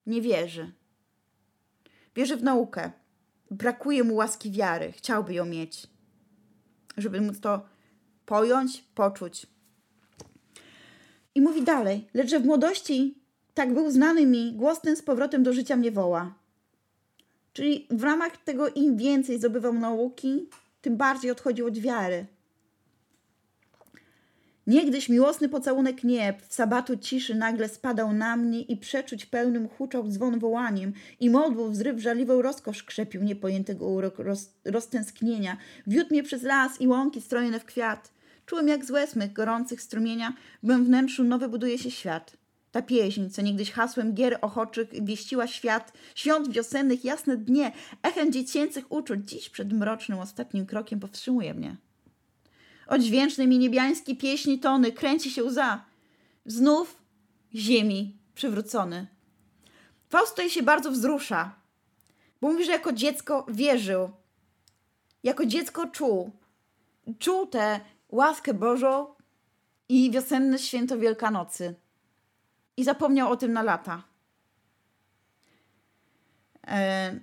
Nie wierzy. Wierzy w naukę. Brakuje mu łaski wiary. Chciałby ją mieć. Żeby móc to pojąć, poczuć. I mówi dalej, lecz że w młodości tak był znany mi, głos ten z powrotem do życia mnie woła. Czyli w ramach tego im więcej zdobywał nauki, tym bardziej odchodził od wiary. Niegdyś miłosny pocałunek nieb w sabatu ciszy nagle spadał na mnie i przeczuć pełnym huczał dzwon wołaniem i modłów wzryw żarliwą rozkosz krzepił niepojętego urok roz, roztęsknienia. Wiódł mnie przez las i łąki strojone w kwiat. Czułem jak z łez gorących strumienia w mym wnętrzu nowy buduje się świat. Ta pieśń, co niegdyś hasłem gier ochoczych wieściła świat, świąt wiosennych jasne dnie, echem dziecięcych uczuć, dziś przed mrocznym ostatnim krokiem powstrzymuje mnie. Odźwięczny mi niebiański pieśni tony, kręci się łza. Znów ziemi przywrócony. Faust tutaj się bardzo wzrusza, bo mówi, że jako dziecko wierzył. Jako dziecko czuł. Czuł tę łaskę Bożą i wiosenne święto Wielkanocy. I zapomniał o tym na lata. E,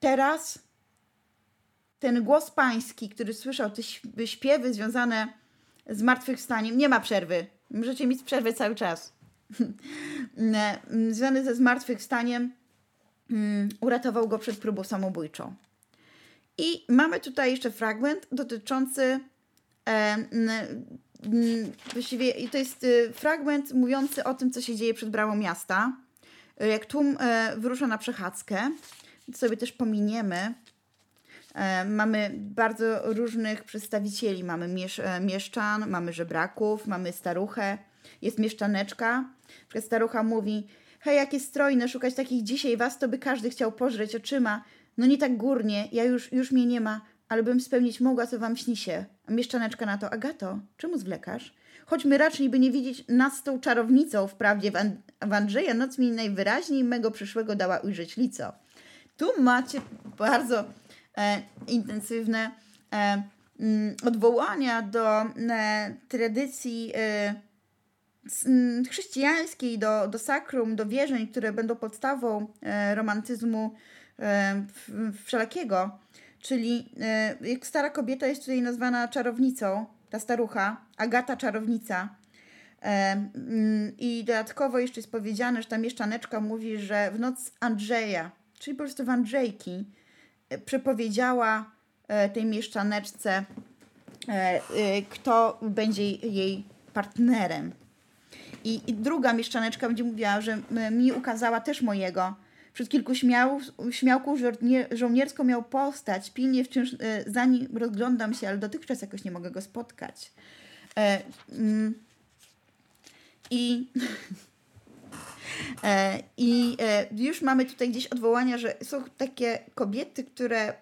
teraz ten głos pański, który słyszał, te śpiewy związane z zmartwychwstaniem, nie ma przerwy. Możecie mieć przerwę cały czas. (laughs) Związany ze zmartwychwstaniem mm, uratował go przed próbą samobójczą. I mamy tutaj jeszcze fragment dotyczący e, właściwie to jest y, fragment mówiący o tym, co się dzieje przed bramą miasta. Jak tłum e, wyrusza na przechadzkę, to sobie też pominiemy. E, mamy bardzo różnych przedstawicieli. Mamy miesz e, mieszczan, mamy żebraków, mamy staruchę, jest mieszczaneczka. Starucha mówi, hej, jakie strojne, szukać takich dzisiaj was, to by każdy chciał pożreć oczyma. No nie tak górnie, ja już, już mnie nie ma, ale bym spełnić mogła, co wam śni się. Mieszczaneczka na to, Agato, czemu zwlekasz? Choćmy raczej, by nie widzieć nas z tą czarownicą, wprawdzie w, An w Andrzeja noc mi najwyraźniej mego przyszłego dała ujrzeć lico. Tu macie bardzo intensywne e, mm, odwołania do e, tradycji e, mm, chrześcijańskiej, do, do sakrum, do wierzeń, które będą podstawą e, romantyzmu e, wszelakiego. Czyli jak stara kobieta jest tutaj nazwana czarownicą, ta starucha, Agata Czarownica. Mm, I dodatkowo jeszcze jest powiedziane, że ta mieszczaneczka mówi, że w noc Andrzeja, czyli po prostu w Andrzejki, e, przepowiedziała e, tej mieszczaneczce, e, kto będzie jej partnerem. I, I, druga mieszczaneczka będzie mówiła, że mi ukazała też mojego. Przed kilku śmiał, śmiałków żołnierską miał postać. Pilnie wciąż za nim rozglądam się, ale dotychczas jakoś nie mogę go spotkać. E, mm, I E, (laughs) I e, już mamy tutaj gdzieś odwołania, że są takie kobiety, które,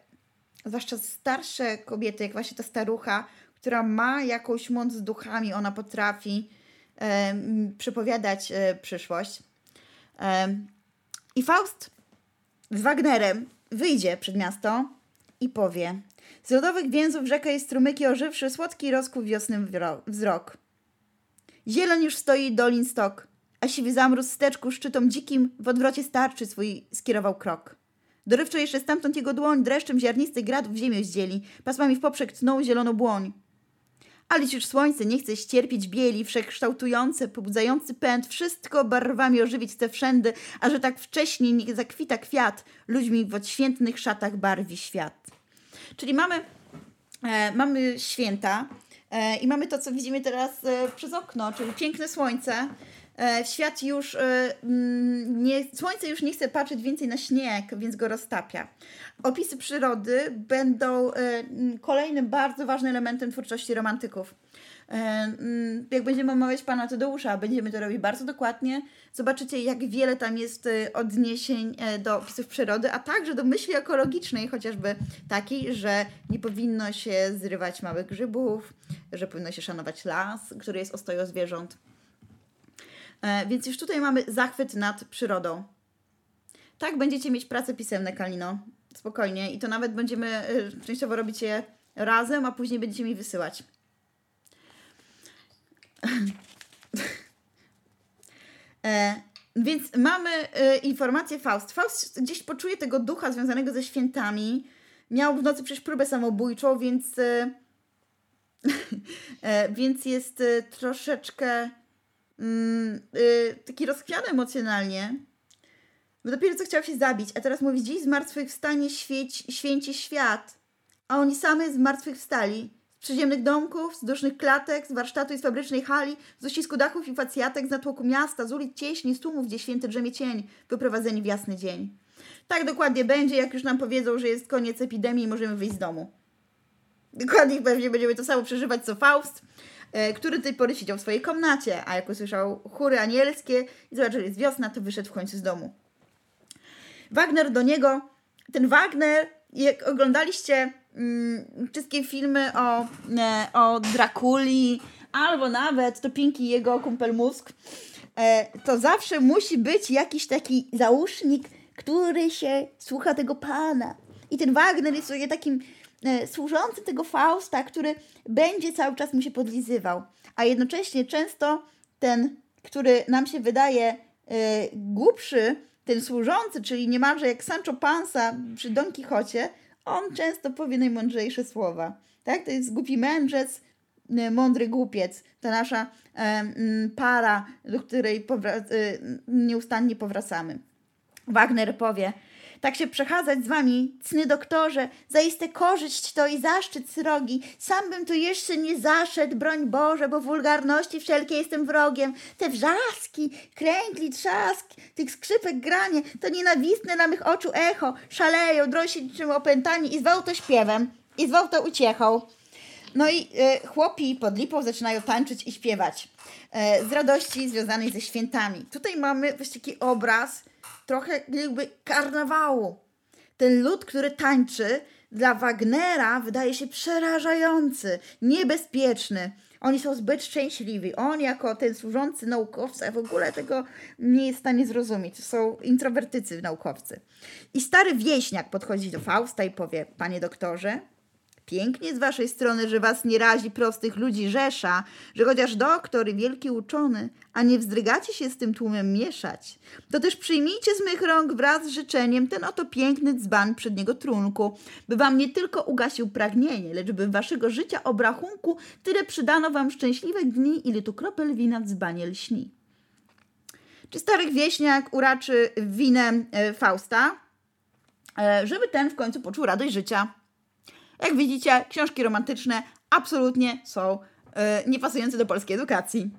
zwłaszcza starsze kobiety, jak właśnie ta starucha, która ma jakąś moc z duchami, ona potrafi e, przepowiadać e, przyszłość. E, I Faust z Wagnerem wyjdzie przed miasto i powie: Z lodowych więzów rzeka jest strumyki ożywszy, słodki rozkuł wiosny wzrok. Zielon już stoi dolin stok a siwy zamróz steczku szczytom dzikim w odwrocie starczy swój skierował krok. Dorywczo jeszcze stamtąd jego dłoń dreszczem ziarnistych gradów ziemię zdzieli, pasmami w poprzek tnął zieloną błoń. Ale już słońce nie chce ścierpieć bieli, wszechkształtujące, pobudzający pęd, wszystko barwami ożywić chce wszędy, a że tak wcześnie nie zakwita kwiat, ludźmi w odświętnych szatach barwi świat. Czyli mamy, e, mamy święta e, i mamy to, co widzimy teraz e, przez okno, czyli piękne słońce, świat już e, mm, nie, słońce już nie chce patrzeć więcej na śnieg, więc go roztapia. Opisy przyrody będą e, kolejnym bardzo ważnym elementem twórczości romantyków. Mm, jak będziemy omawiać pana Tadeusza, będziemy to robić bardzo dokładnie. Zobaczycie, jak wiele tam jest odniesień do opisów przyrody, a także do myśli ekologicznej, chociażby takiej, że nie powinno się zrywać małych grzybów, że powinno się szanować las, który jest ostoją zwierząt. E, więc już tutaj mamy zachwyt nad przyrodą. Tak będziecie mieć prace pisemne, Kalino. Spokojnie. I to nawet będziemy e, częściowo robić je razem, a później będziecie mi wysyłać. e, więc mamy e, informację Faust. Faust gdzieś poczuje tego ducha związanego ze świętami. Miał w nocy przecież próbę samobójczą, więc, e, (laughs) e więc jest troszeczkę mm, y, taki rozchwiany emocjonalnie, bo dopiero co chciał się zabić, a teraz mówi, dziś zmartwychwstanie świeć, święci świat, a oni sami zmartwychwstali. Z przyziemnych domków, z dusznych klatek, z warsztatu i z fabrycznej hali, z uścisku dachów i facjatek, z natłoku miasta, z ulic cieśni, z tłumów, gdzie święty drzemie cień, wyprowadzeni w jasny dzień. Tak dokładnie będzie, jak już nam powiedzą, że jest koniec epidemii i możemy wyjść z domu. Dokładnie pewnie będziemy to samo przeżywać co Faust, który do tej pory siedział w swojej komnacie, a jak usłyszał chóry anielskie i zobaczył, że jest wiosna, to wyszedł w końcu z domu. Wagner do niego, ten Wagner, jak oglądaliście mm, wszystkie filmy o, e, o Drakuli, albo nawet to Pinki jego kumpel Mózg, e, to zawsze musi być jakiś taki załóżnik, który się słucha tego pana. I ten Wagner jest takim E, służący tego Fausta, który będzie cały czas mu się podlizywał. A jednocześnie często ten, który nam się wydaje e, głupszy, ten służący, czyli niemalże jak Sancho Panza przy Don Quixocie, on często powie najmądrzejsze słowa. Tak? To jest głupi mędrzec, mądry głupiec, ta nasza para, do której nieustannie powracamy. Wagner powie, tak się przechadzać z wami, cny doktorze, zaiste korzyść to i zaszczyt srogi. Sam bym tu jeszcze nie zaszedł, broń Boże, bo wulgarności wszelkie jestem wrogiem. Te wrzaski, kręgli, trzask, tych skrzypek granie, to nienawistne dla mych oczu echo, szaleją, drosi czym opętani i zwał to śpiewem, i zwał to uciechą. No i y, chłopi pod lipą zaczynają tańczyć i śpiewać y, z radości związanej ze świętami. Tutaj mamy właśnie taki obraz trochę jakby karnawału. Ten lud, który tańczy, dla Wagnera wydaje się przerażający, niebezpieczny. Oni są zbyt szczęśliwi. On, jako ten służący naukowca, w ogóle tego nie jest w stanie zrozumieć. Są introwertycy naukowcy. I stary wieśniak podchodzi do Fausta i powie: Panie doktorze, Pięknie z waszej strony, że was nie razi prostych ludzi rzesza, że chociaż doktor i wielki uczony, a nie wzdrygacie się z tym tłumem mieszać. To też przyjmijcie z mych rąk wraz z życzeniem ten oto piękny dzban przedniego trunku, by wam nie tylko ugasił pragnienie, lecz by waszego życia obrachunku tyle przydano wam szczęśliwych dni, ile tu kropel wina w dzbanie lśni. Czy stary wieśniak uraczy winem Fausta, e, żeby ten w końcu poczuł radość życia? Jak widzicie, książki romantyczne absolutnie są yy, niepasujące do polskiej edukacji.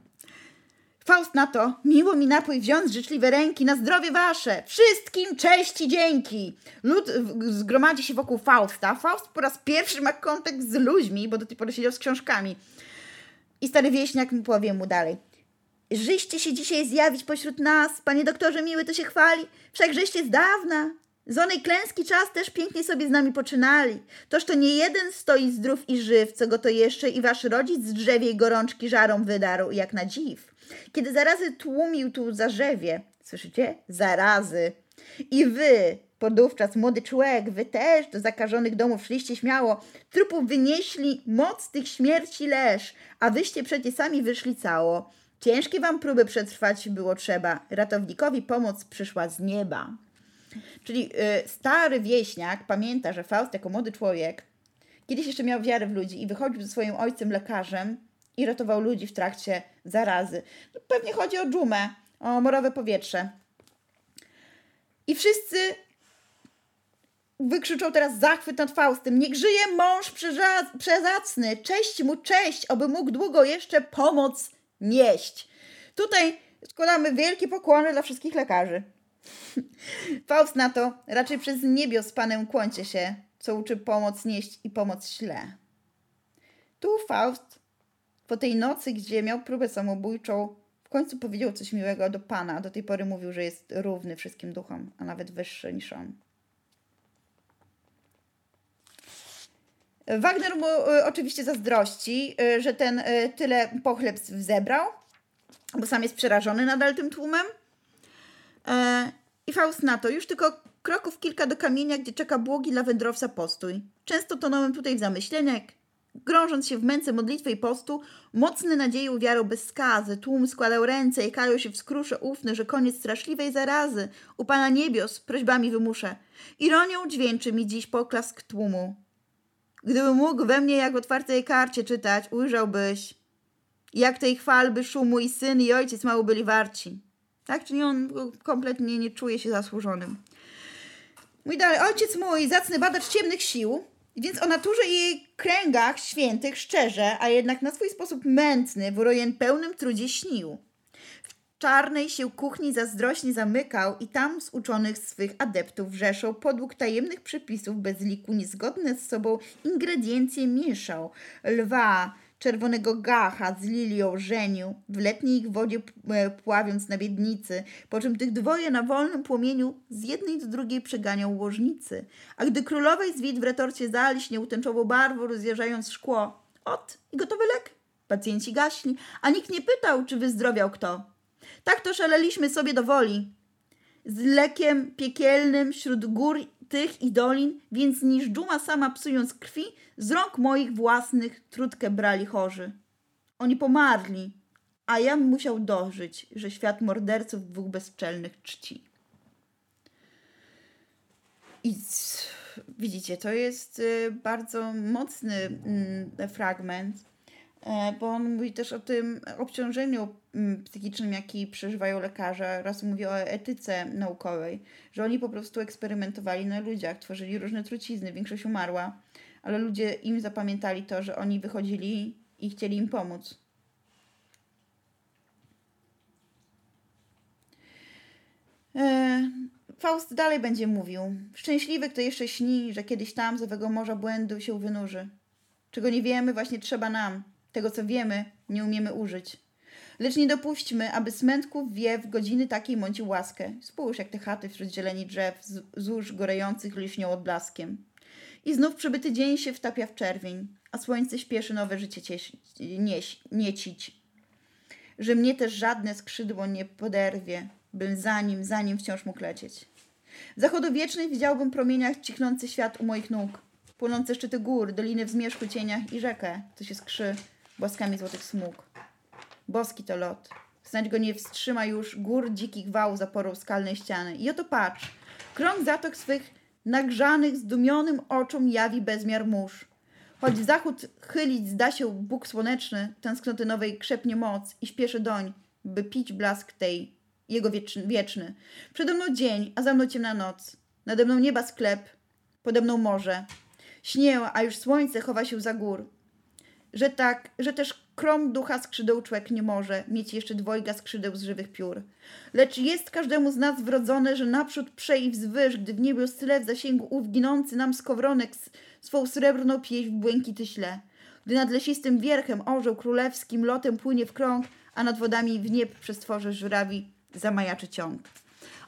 Faust na to, miło mi napój wziąć z życzliwe ręki, na zdrowie wasze, wszystkim cześć i dzięki. Lud zgromadzi się wokół Fausta. Faust po raz pierwszy ma kontakt z ludźmi, bo do tej pory siedział z książkami. I stary wieśniak mu powie mu dalej. Żyście się dzisiaj zjawić pośród nas, panie doktorze miły to się chwali, wszakżeście z dawna z onej klęski czas też pięknie sobie z nami poczynali. Toż to nie jeden stoi zdrów i żyw, co go to jeszcze i wasz rodzic z drzewiej gorączki żarą wydarł, jak na dziw. Kiedy zarazy tłumił tu zarzewie, słyszycie? Zarazy. I wy, podówczas młody człowiek, wy też do zakażonych domów szliście śmiało, trupów wynieśli moc tych śmierci leż, a wyście przecie sami wyszli cało. Ciężkie wam próby przetrwać było trzeba, ratownikowi pomoc przyszła z nieba. Czyli y, stary wieśniak pamięta, że Faust jako młody człowiek kiedyś jeszcze miał wiarę w ludzi i wychodził ze swoim ojcem lekarzem i ratował ludzi w trakcie zarazy. No, pewnie chodzi o dżumę, o morowe powietrze. I wszyscy wykrzyczą teraz zachwyt nad Faustem. Niech żyje mąż przezacny, cześć mu cześć, aby mógł długo jeszcze pomoc nieść. Tutaj składamy wielkie pokłony dla wszystkich lekarzy. (laughs) Faust na to, raczej przez niebios panem kłącie się, co uczy pomoc nieść i pomoc śle. Tu Faust, po tej nocy, gdzie miał próbę samobójczą, w końcu powiedział coś miłego do pana. Do tej pory mówił, że jest równy wszystkim duchom, a nawet wyższy niż on. Wagner mu y, oczywiście zazdrości, y, że ten y, tyle pochlebstw zebrał, bo sam jest przerażony nadal tym tłumem. E, I Faust na to, już tylko kroków kilka do kamienia, gdzie czeka błogi dla wędrowca postój. Często tonąłem tutaj w zamyśleniach, grążąc się w męce modlitwy i postu, mocny nadzieją wiarą bez skazy, tłum składał ręce i kajał się w skrusze ufny, że koniec straszliwej zarazy u Pana Niebios prośbami wymuszę. Ironią dźwięczy mi dziś poklask tłumu. Gdybym mógł we mnie jak w otwartej karcie czytać, ujrzałbyś, jak tej chwalby szumu i syn i ojciec mało byli warci. Tak? Czyli on kompletnie nie czuje się zasłużonym. Mój dalej, ojciec mój, zacny badacz ciemnych sił, więc o naturze i jej kręgach świętych szczerze, a jednak na swój sposób mętny, w urojen pełnym trudzie śnił. W czarnej się kuchni zazdrośnie zamykał i tam z uczonych swych adeptów wrzeszał podług tajemnych przepisów bez liku niezgodne z sobą ingrediencje mieszał. Lwa, czerwonego gacha z lilią żenił, w letniej ich wodzie e, pławiąc na biednicy, po czym tych dwoje na wolnym płomieniu z jednej do drugiej przeganiał łożnicy. A gdy królowej zwit w retorcie zalśniał tęczową barwą, rozjeżdżając szkło, ot i gotowy lek. Pacjenci gaśli, a nikt nie pytał, czy wyzdrowiał kto. Tak to szaleliśmy sobie do woli. Z lekiem piekielnym wśród gór tych i dolin, więc niż dżuma sama psując krwi, z rąk moich własnych trutkę brali chorzy. Oni pomarli, a ja musiał dożyć, że świat morderców dwóch bezczelnych czci. I widzicie, to jest y, bardzo mocny mm, fragment, E, bo on mówi też o tym obciążeniu psychicznym, jaki przeżywają lekarze, oraz mówi o etyce naukowej, że oni po prostu eksperymentowali na ludziach, tworzyli różne trucizny, większość umarła, ale ludzie im zapamiętali to, że oni wychodzili i chcieli im pomóc. E, Faust dalej będzie mówił. Szczęśliwy, kto jeszcze śni, że kiedyś tam z owego morza błędu się wynurzy. Czego nie wiemy, właśnie trzeba nam. Tego, co wiemy, nie umiemy użyć. Lecz nie dopuśćmy, aby smętków wie w godziny takiej mącił łaskę. Spójrz, jak te chaty wśród zieleni drzew, złóż gorejących liśnią odblaskiem. I znów przybyty dzień się wtapia w czerwień, a słońce śpieszy nowe życie niecić. Że mnie też żadne skrzydło nie poderwie, bym za nim, za nim wciąż mógł lecieć. W zachodu wiecznej widziałbym promieniach cichnący świat u moich nóg, płonące szczyty gór, doliny w zmierzchu cieniach i rzekę, co się skrzy błaskami złotych smug. Boski to lot. Znać go nie wstrzyma już gór dzikich wał zaporą skalnej ściany. I oto patrz, krąg zatok swych nagrzanych, zdumionym oczom jawi bezmiar mórz. Choć zachód chylić zda się Bóg słoneczny, tęsknoty nowej krzepnie moc i śpieszy doń, by pić blask tej, jego wieczny, wieczny. Przede mną dzień, a za mną ciemna noc. Nade mną nieba sklep, pode mną morze. Śnię, a już słońce chowa się za gór. Że tak, że też Krom ducha skrzydeł człek nie może mieć jeszcze dwojga skrzydeł z żywych piór. Lecz jest każdemu z nas wrodzone, że naprzód prze i wzwyż, gdy w niebie style w zasięgu ów ginący nam skowronek swą srebrną pieśń w błękity śle. Gdy nad lesistym wierchem orzeł królewskim lotem płynie w krąg, a nad wodami w nieb przestworzy żurawi zamajaczy ciąg.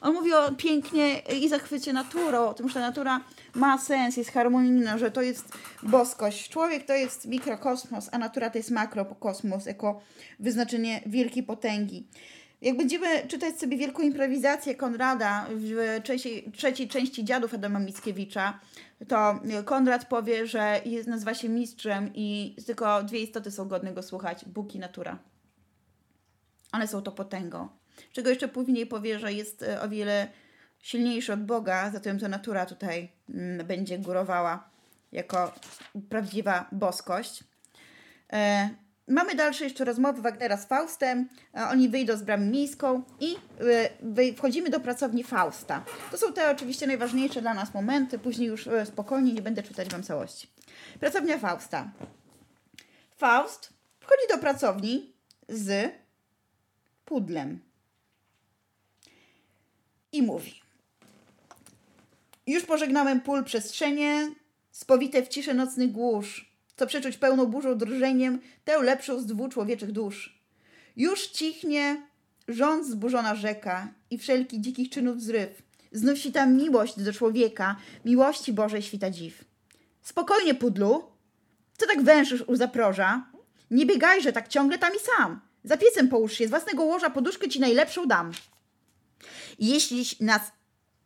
On mówi o pięknie i zachwycie naturą, o tym, że natura ma sens, jest harmonijna, że to jest boskość. Człowiek to jest mikrokosmos, a natura to jest makrokosmos, jako wyznaczenie wielkiej potęgi. Jak będziemy czytać sobie wielką improwizację Konrada w trzeciej, trzeciej części Dziadów Adama Mickiewicza, to Konrad powie, że jest, nazywa się mistrzem i tylko dwie istoty są godne go słuchać, Bóg i natura. One są to potęgą. Czego jeszcze później powie, że jest e, o wiele silniejszy od Boga, zatem to natura tutaj mm, będzie górowała jako prawdziwa boskość. E, mamy dalsze jeszcze rozmowy Wagnera z Faustem. E, oni wyjdą z bramy miejską i wchodzimy do pracowni Fausta. To są te oczywiście najważniejsze dla nas momenty. Później już spokojnie nie będę czytać Wam całości. Pracownia Fausta. Faust wchodzi do pracowni z pudlem i mówi. Już pożegnałem pól przestrzenie, spowite w ciszę nocnych głóż, co przeczuć pełną burzą drżeniem, tę lepszą z dwóch człowieczych dusz. Już cichnie rząd zburzona rzeka i wszelki dzikich czynów zryw. Znów świta miłość do człowieka, miłości Bożej świta dziw. Spokojnie, pudlu, co tak węszysz u zaproża? Nie biegajże tak ciągle tam i sam. Za piecem połóż się, z własnego łoża poduszkę ci najlepszą dam. Jeśli nas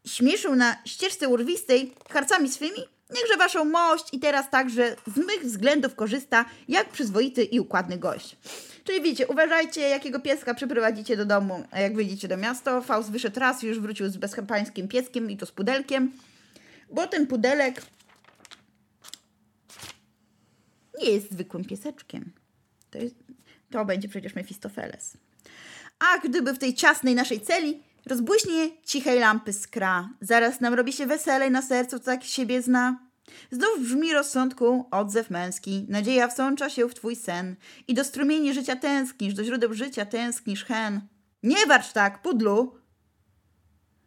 śmieszą na ścieżce urwistej harcami swymi, niechże waszą mość i teraz także z mych względów korzysta, jak przyzwoity i układny gość. Czyli widzicie, uważajcie, jakiego pieska przyprowadzicie do domu, jak wyjdziecie do miasta. Faust wyszedł raz już wrócił z bezchapańskim pieskiem i to z pudelkiem, bo ten pudelek nie jest zwykłym pieseczkiem. To, jest, to będzie przecież Mefistofeles. A gdyby w tej ciasnej naszej celi Rozbłyśnie cichej lampy skra, zaraz nam robi się weselej na sercu, co tak siebie zna. Znów brzmi rozsądku odzew męski, nadzieja wsącza się w twój sen i do strumieni życia tęsknisz, do źródeł życia tęsknisz hen. Nie warcz tak, pudlu!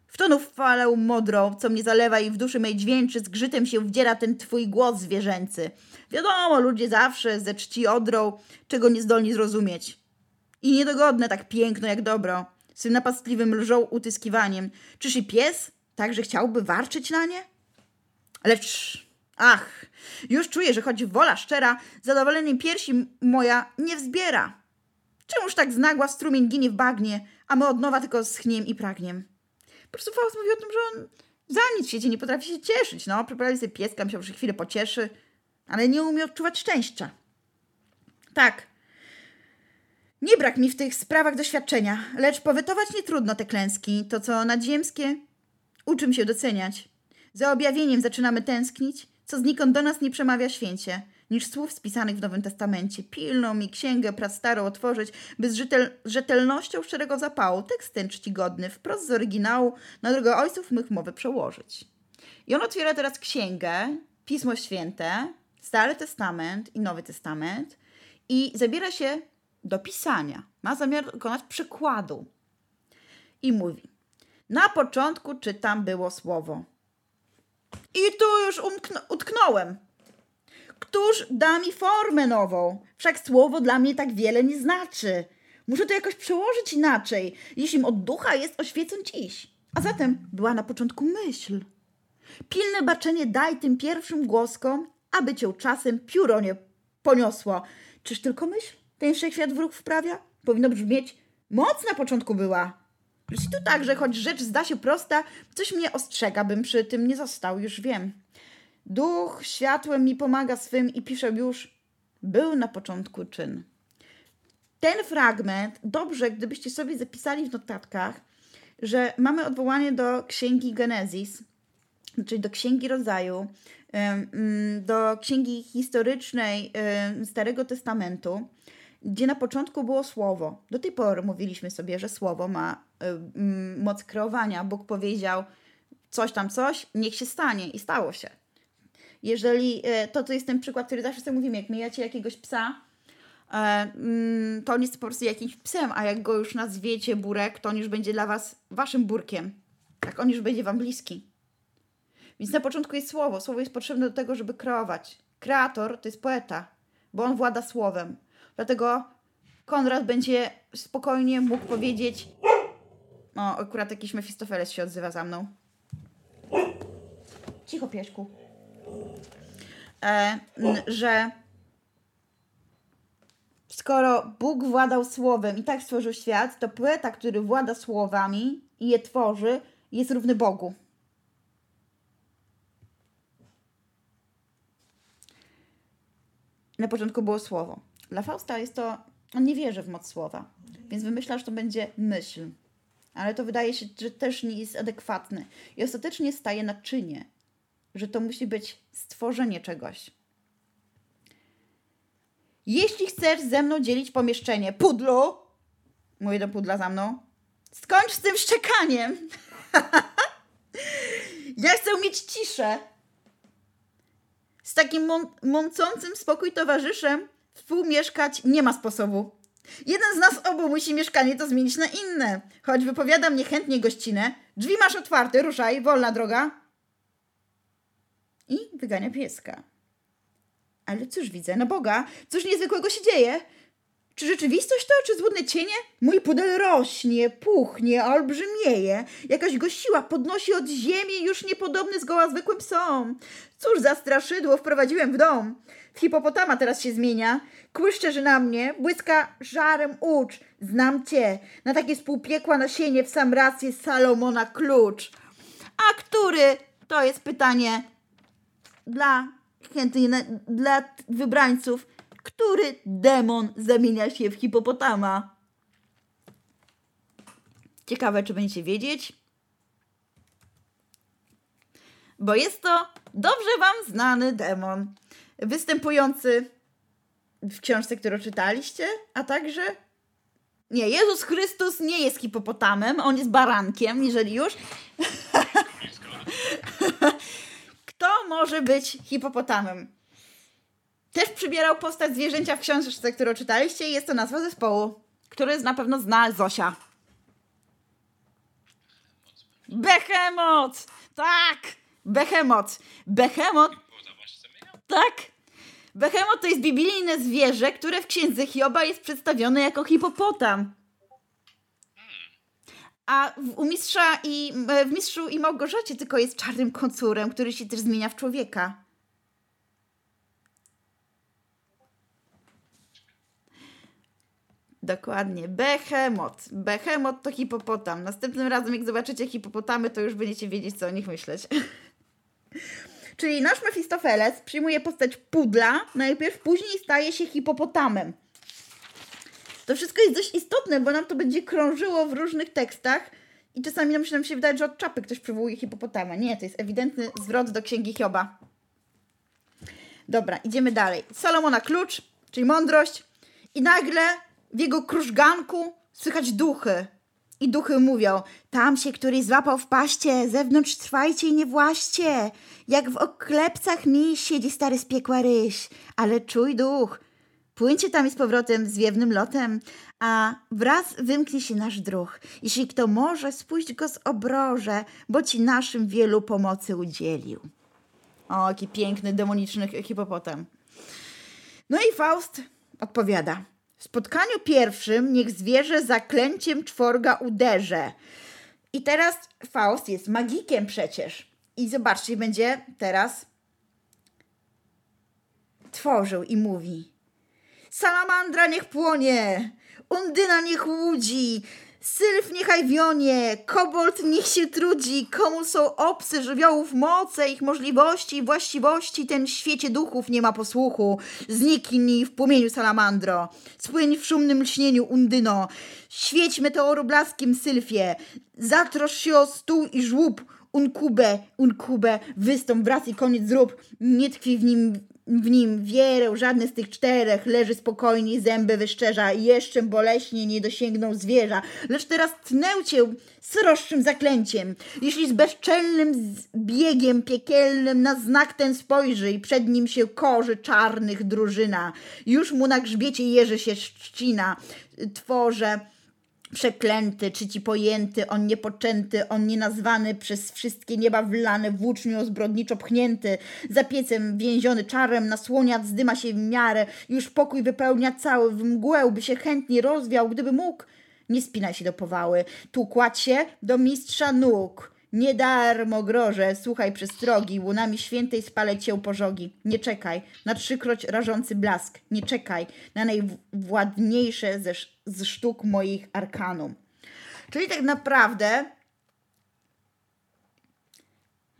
W tonu falę modrą, co mnie zalewa i w duszy mej dźwięczy, z grzytem się wdziera ten twój głos zwierzęcy. Wiadomo, ludzie zawsze ze czci odrą, czego nie zdolni zrozumieć. I niedogodne tak piękno jak dobro swym napastliwym lżą utyskiwaniem. Czyż i pies także chciałby warczyć na nie? Lecz, ach, już czuję, że choć wola szczera, zadowolenie piersi moja nie wzbiera. Czemuż tak znagła strumień ginie w bagnie, a my od nowa tylko schniem i pragniem? Po prostu Faust mówi o tym, że on za nic w świecie nie potrafi się cieszyć. No, przyprawi sobie pieska, myślał, że chwilę pocieszy, ale nie umie odczuwać szczęścia. Tak, nie brak mi w tych sprawach doświadczenia, lecz powytować nie trudno te klęski, to co nadziemskie. Uczym się doceniać. Za objawieniem zaczynamy tęsknić, co znikąd do nas nie przemawia święcie. niż słów spisanych w Nowym Testamencie. Pilną mi księgę prac starą otworzyć, by z rzetel rzetelnością szczerego zapału tekst ten czcigodny wprost z oryginału na drogę ojców mych mowy przełożyć. I on otwiera teraz księgę, Pismo Święte, Stary Testament i Nowy Testament i zabiera się do pisania. Ma zamiar dokonać przykładu. I mówi: Na początku czytam było słowo. I tu już utknąłem. Któż da mi formę nową? Wszak słowo dla mnie tak wiele nie znaczy. Muszę to jakoś przełożyć inaczej, jeśli od ducha jest oświecen dziś. A zatem była na początku myśl. Pilne baczenie daj tym pierwszym głoskom, aby cię czasem pióro nie poniosło. Czyż tylko myśl? Ten wszechświat wróg wprawia? Powinno brzmieć, moc na początku była. Lecz tu także, choć rzecz zda się prosta, coś mnie ostrzega, bym przy tym nie został, już wiem. Duch światłem mi pomaga swym i pisze już, był na początku czyn. Ten fragment, dobrze, gdybyście sobie zapisali w notatkach, że mamy odwołanie do księgi Genezis, czyli do księgi rodzaju, mm, do księgi historycznej Starego Testamentu, gdzie na początku było słowo. Do tej pory mówiliśmy sobie, że słowo ma moc kreowania. Bóg powiedział coś tam, coś, niech się stanie i stało się. Jeżeli e, to, to jest ten przykład, który zawsze sobie mówimy, jak mijacie jakiegoś psa, mm, to on jest po prostu jakimś psem, a jak go już nazwiecie burek, to on już będzie dla was waszym burkiem. Tak, on już będzie wam bliski. Więc na początku jest słowo. Słowo jest potrzebne do tego, żeby kreować. Kreator to jest poeta, bo on włada słowem. Dlatego Konrad będzie spokojnie mógł powiedzieć. O, akurat jakiś Mefistofeles się odzywa za mną. Cicho, pieśku. E, że skoro Bóg władał słowem i tak stworzył świat, to poeta, który włada słowami i je tworzy, jest równy Bogu. Na początku było słowo. Dla Fausta jest to, on nie wierzy w moc słowa, więc wymyśla, że to będzie myśl. Ale to wydaje się, że też nie jest adekwatne. I ostatecznie staje na czynie, że to musi być stworzenie czegoś. Jeśli chcesz ze mną dzielić pomieszczenie, pudlu, mówię do pudla za mną, skończ z tym szczekaniem. (laughs) ja chcę mieć ciszę. Z takim mącącym spokój towarzyszem współmieszkać nie ma sposobu. Jeden z nas obu musi mieszkanie to zmienić na inne. Choć wypowiadam niechętnie gościnę, drzwi masz otwarte, ruszaj, wolna droga. I wygania pieska. Ale cóż widzę, na Boga, cóż niezwykłego się dzieje? Czy rzeczywistość to, czy złudne cienie? Mój pudel rośnie, puchnie, olbrzymieje. Jakaś go siła podnosi od ziemi, już niepodobny zgoła zwykłym psom. Cóż za straszydło wprowadziłem w dom. Hipopotama teraz się zmienia. Kłyszczesz na mnie, błyska żarem ucz. Znam cię. Na takie spółpiekła nasienie w sam raz jest Salomona klucz. A który? To jest pytanie dla chętnych, dla wybrańców. Który demon zamienia się w hipopotama? Ciekawe, czy będziecie wiedzieć. Bo jest to dobrze Wam znany demon występujący w książce, którą czytaliście, a także nie, Jezus Chrystus nie jest hipopotamem, on jest barankiem, jeżeli już. (laughs) Kto może być hipopotamem? Też przybierał postać zwierzęcia w książce, którą czytaliście i jest to nazwa zespołu, który na pewno zna Zosia. Behemoth! Tak! Behemoth. Behemoth. Tak. Behemoth to jest biblijne zwierzę, które w księdze Hioba jest przedstawione jako hipopotam. A w, u mistrza i, w mistrzu i Małgorzacie tylko jest czarnym kocurem, który się też zmienia w człowieka. Dokładnie. Behemoth. Behemoth to hipopotam. Następnym razem, jak zobaczycie hipopotamy, to już będziecie wiedzieć, co o nich myśleć. (laughs) Czyli nasz Mefistofeles przyjmuje postać pudla najpierw, później staje się hipopotamem. To wszystko jest dość istotne, bo nam to będzie krążyło w różnych tekstach i czasami nam się, nam się wydaje, że od czapy ktoś przywołuje hipopotama. Nie, to jest ewidentny zwrot do księgi Hioba. Dobra, idziemy dalej. Salomona klucz, czyli mądrość. I nagle w jego krużganku słychać duchy. I duchy mówią, tam się któryś złapał w paście, zewnątrz trwajcie i nie właście. Jak w oklepcach mi siedzi stary z piekła ryś, ale czuj duch. Płyńcie tam i z powrotem zwiewnym lotem, a wraz wymknie się nasz druh. Jeśli kto może, spuść go z obroże, bo ci naszym wielu pomocy udzielił. O, jaki piękny, demoniczny hipopotam. No i Faust odpowiada. W spotkaniu pierwszym niech zwierzę zaklęciem czworga uderze. I teraz Faust jest magikiem przecież. I zobaczcie, będzie teraz tworzył i mówi. Salamandra niech płonie, Undyna niech łudzi, Sylf niechaj wionie, kobold niech się trudzi, komu są obcy żywiołów moce, ich możliwości i właściwości, ten świecie duchów nie ma posłuchu. Zniknij w płomieniu salamandro, spłyń w szumnym lśnieniu undyno, świeć meteoru blaskiem sylfie, zatrosz się o stół i żłób, unkube, unkube, wystąp, wraz i koniec zrób, nie tkwi w nim w nim wierę, żadny z tych czterech leży spokojnie, zęby wyszczerza i jeszcze boleśnie nie dosięgnął zwierza. Lecz teraz tnę cię sroższym zaklęciem. Jeśli z bezczelnym biegiem piekielnym na znak ten spojrzy i przed nim się korzy czarnych drużyna, już mu na grzbiecie jeży się trzcina, tworze przeklęty, czy ci pojęty, on niepoczęty, on nienazwany, przez wszystkie nieba wlany, włócznią zbrodniczo pchnięty, za piecem więziony czarem, na słoniat zdyma się w miarę, już pokój wypełnia cały, w mgłę by się chętnie rozwiał, gdyby mógł. Nie spinaj się do powały, tu kładź się do mistrza nóg. Nie darmo groże, słuchaj przestrogi, łunami świętej spalę cię pożogi. Nie czekaj na trzykroć rażący blask, nie czekaj na najwładniejsze ze, z sztuk moich arkanum. Czyli tak naprawdę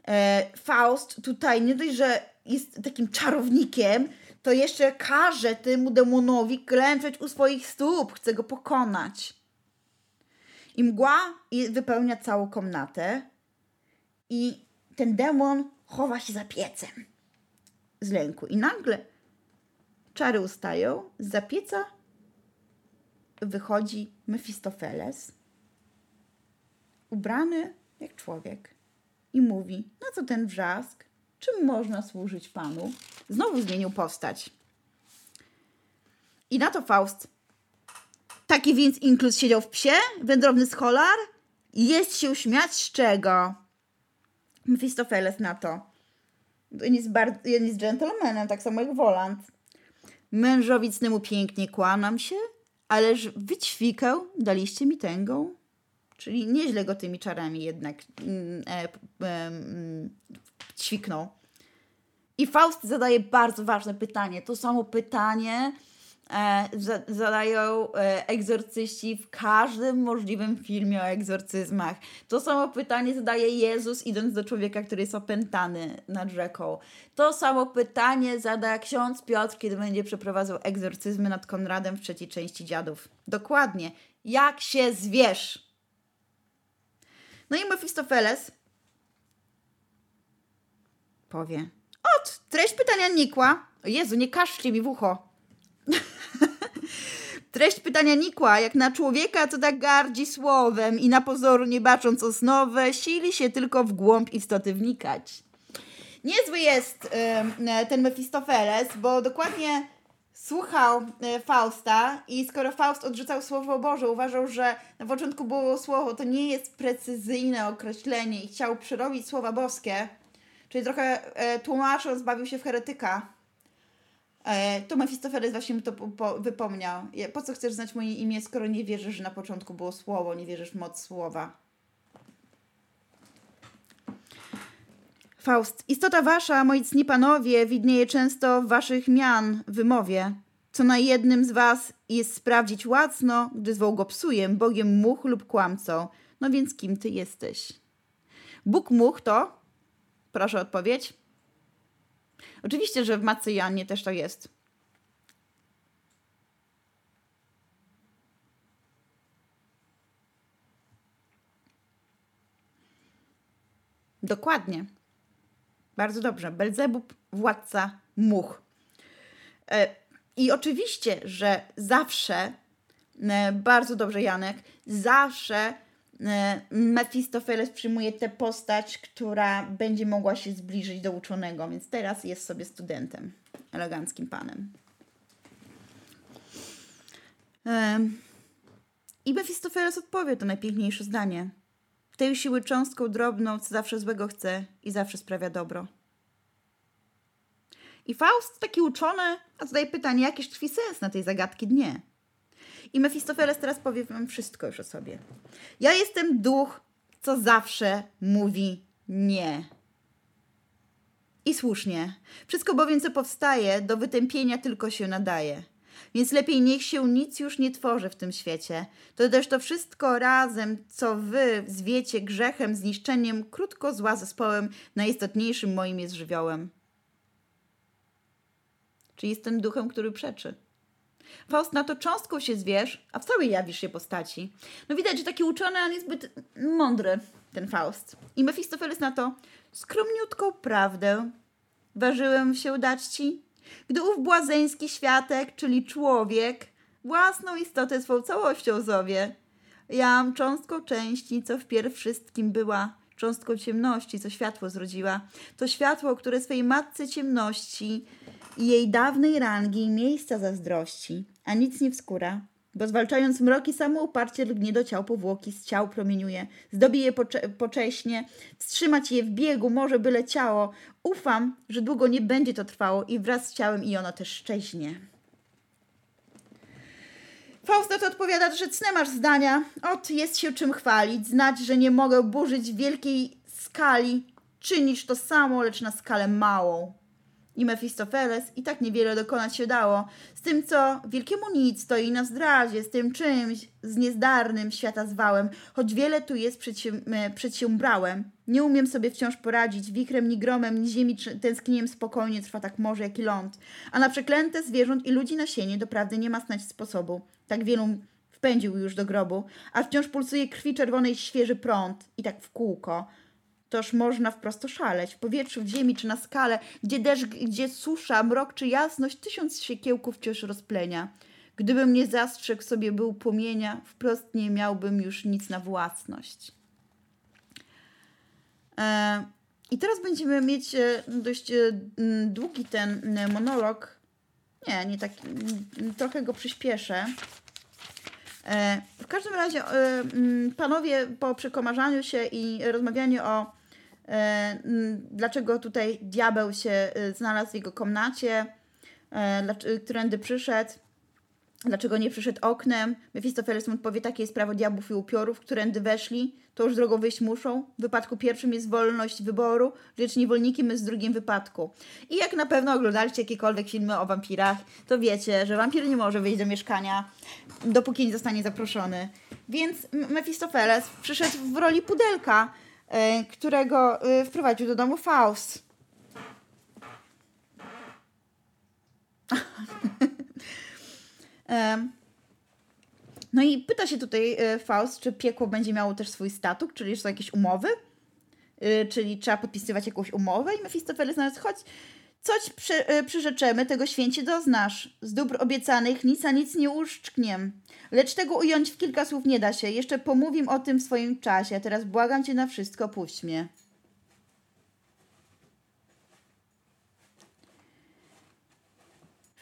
e, Faust tutaj nie dość, że jest takim czarownikiem, to jeszcze każe temu demonowi klęczeć u swoich stóp, chce go pokonać. I mgła wypełnia całą komnatę i ten demon chowa się za piecem z lęku. I nagle czary ustają, za pieca wychodzi Mefistofeles, ubrany jak człowiek i mówi, na co ten wrzask? Czym można służyć Panu? Znowu zmienił postać. I na to Faust. Taki więc inklus siedział w psie, wędrowny scholar? Jest się śmiać z czego? Mefistofeles na to. On jest, bardzo, on jest gentlemanem, tak samo jak Woland. Mężowi cnemu pięknie kłanam się, ależ wyćwikę daliście mi tęgą. Czyli nieźle go tymi czarami jednak mm, e, e, mm, ćwiknął. I Faust zadaje bardzo ważne pytanie. To samo pytanie, zadają e, egzorcyści w każdym możliwym filmie o egzorcyzmach. To samo pytanie zadaje Jezus, idąc do człowieka, który jest opętany nad rzeką. To samo pytanie zada ksiądz Piotr, kiedy będzie przeprowadzał egzorcyzmy nad Konradem w trzeciej części Dziadów. Dokładnie. Jak się zwierz? No i Mefistofeles powie. Ot, treść pytania nikła. O Jezu, nie kaszcie mi w ucho. (laughs) Treść pytania nikła, jak na człowieka, to tak gardzi słowem i na pozoru nie bacząc osnowe, sili się tylko w głąb istoty wnikać. Niezły jest y, ten Mefistofeles, bo dokładnie słuchał y, Fausta i skoro Faust odrzucał Słowo Boże, uważał, że na początku było słowo, to nie jest precyzyjne określenie i chciał przerobić słowa boskie, czyli trochę y, tłumacząc, zbawił się w heretyka E, to Mefistofeles właśnie mi to po, po, wypomniał. Po co chcesz znać moje imię, skoro nie wierzysz, że na początku było słowo, nie wierzysz w moc słowa? Faust. Istota wasza, moi cni panowie, widnieje często w waszych mian wymowie. Co na jednym z was jest sprawdzić łacno, gdy zwoł go psujem, bogiem much lub kłamcą. No więc kim ty jesteś? Bóg much to? Proszę odpowiedź. Oczywiście, że w Matce Jannie też to jest. Dokładnie. Bardzo dobrze. Belzebub, władca much. E, I oczywiście, że zawsze, e, bardzo dobrze Janek, zawsze Mefistofeles przyjmuje tę postać, która będzie mogła się zbliżyć do uczonego, więc teraz jest sobie studentem, eleganckim panem. I Mefistofeles odpowie to najpiękniejsze zdanie. Tej siły cząstką drobną, co zawsze złego chce i zawsze sprawia dobro. I Faust, taki uczony, a zadaje pytanie, jakiż tkwi sens na tej zagadki dnie. I Mefistofeles teraz powie wam wszystko już o sobie. Ja jestem duch, co zawsze mówi nie. I słusznie. Wszystko bowiem, co powstaje, do wytępienia tylko się nadaje. Więc lepiej niech się nic już nie tworzy w tym świecie. To też to wszystko razem, co wy zwiecie grzechem, zniszczeniem, krótko zła zespołem, najistotniejszym moim jest żywiołem. Czyli jestem duchem, który przeczy. Faust na to cząstką się zwierz, a w całej jawisz się postaci. No widać, że taki uczony, on jest zbyt mądry, ten Faust. I Mefistofeles na to skromniutką prawdę ważyłem się dać ci, gdy ów błazeński światek, czyli człowiek, własną istotę swą całością zowie. Jam cząstką części, co wpierw wszystkim była, cząstką ciemności, co światło zrodziła. To światło, które swej matce ciemności i jej dawnej rangi i miejsca zazdrości, a nic nie wskóra, bo zwalczając mroki samouparcie lgnie do ciał powłoki, z ciał promieniuje, zdobi je pocze pocześnie, wstrzymać je w biegu może byle ciało. Ufam, że długo nie będzie to trwało i wraz z ciałem i ono też szczeźnie. Fausta to odpowiada, że cne masz zdania. Ot, jest się czym chwalić, znać, że nie mogę burzyć wielkiej skali. Czynisz to samo, lecz na skalę małą i Mefistofeles i tak niewiele dokonać się dało. Z tym, co wielkiemu nic stoi na zdradzie, z tym czymś, z niezdarnym świata zwałem, choć wiele tu jest przed się, przed się brałem. Nie umiem sobie wciąż poradzić, wichrem ni gromem, ni ziemi tęsknieniem spokojnie trwa tak morze, jak i ląd. A na przeklęte zwierząt i ludzi na sienie doprawdy nie ma snać sposobu. Tak wielu wpędził już do grobu, a wciąż pulsuje krwi czerwonej świeży prąd i tak w kółko toż można wprost szaleć. W powietrzu, w ziemi czy na skale, gdzie deszcz, gdzie susza, mrok czy jasność, tysiąc siekiełków wciąż rozplenia. Gdybym nie zastrzegł sobie był płomienia, wprost nie miałbym już nic na własność. E, I teraz będziemy mieć e, dość e, długi ten monolog. Nie, nie taki, trochę go przyspieszę. E, w każdym razie panowie po przekomarzaniu się i rozmawianiu o dlaczego tutaj diabeł się e, znalazł w jego komnacie, e, którędy przyszedł, dlaczego nie przyszedł oknem. Mephistofeles mu powie, takie jest prawo diabłów i upiorów, którędy weszli, to już drogą wyjść muszą. W wypadku pierwszym jest wolność wyboru, lecz niewolnikiem jest w drugim wypadku. I jak na pewno oglądaliście jakiekolwiek filmy o wampirach, to wiecie, że wampir nie może wyjść do mieszkania, dopóki nie zostanie zaproszony. Więc Mephistofeles przyszedł w roli pudelka, E, którego e, wprowadził do domu Faust. (laughs) No i pyta się tutaj e, Faust, czy piekło będzie miało też swój statut, czyli są jakieś umowy, czyli trzeba podpisywać jakąś umowę i Mefistofeles nawet chodź, coś przy, y, przyrzeczemy, tego święcie doznasz. Z dóbr obiecanych nic a nic nie uszczkniem. Lecz tego ująć w kilka słów nie da się. Jeszcze pomówim o tym w swoim czasie. Teraz błagam cię na wszystko, puść mnie.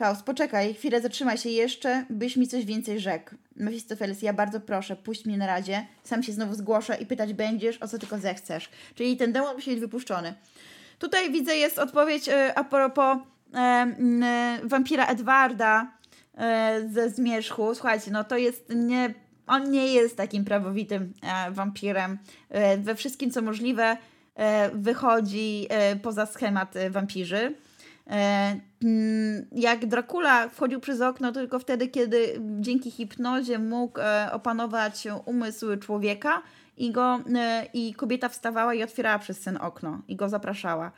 Faust, poczekaj, chwilę zatrzymaj się jeszcze, byś mi coś więcej rzekł. Mephistopheles, ja bardzo proszę, puść mnie na razie, sam się znowu zgłoszę i pytać będziesz, o co tylko zechcesz. Czyli ten demon musi być wypuszczony. Tutaj widzę jest odpowiedź e, a propos e, e, wampira Edwarda ze Zmierzchu. Słuchajcie, no to jest nie... On nie jest takim prawowitym wampirem. We wszystkim, co możliwe, wychodzi poza schemat wampirzy. Jak Dracula wchodził przez okno tylko wtedy, kiedy dzięki hipnozie mógł opanować umysł człowieka, i, go, e, i kobieta wstawała i otwierała przez ten okno i go zapraszała.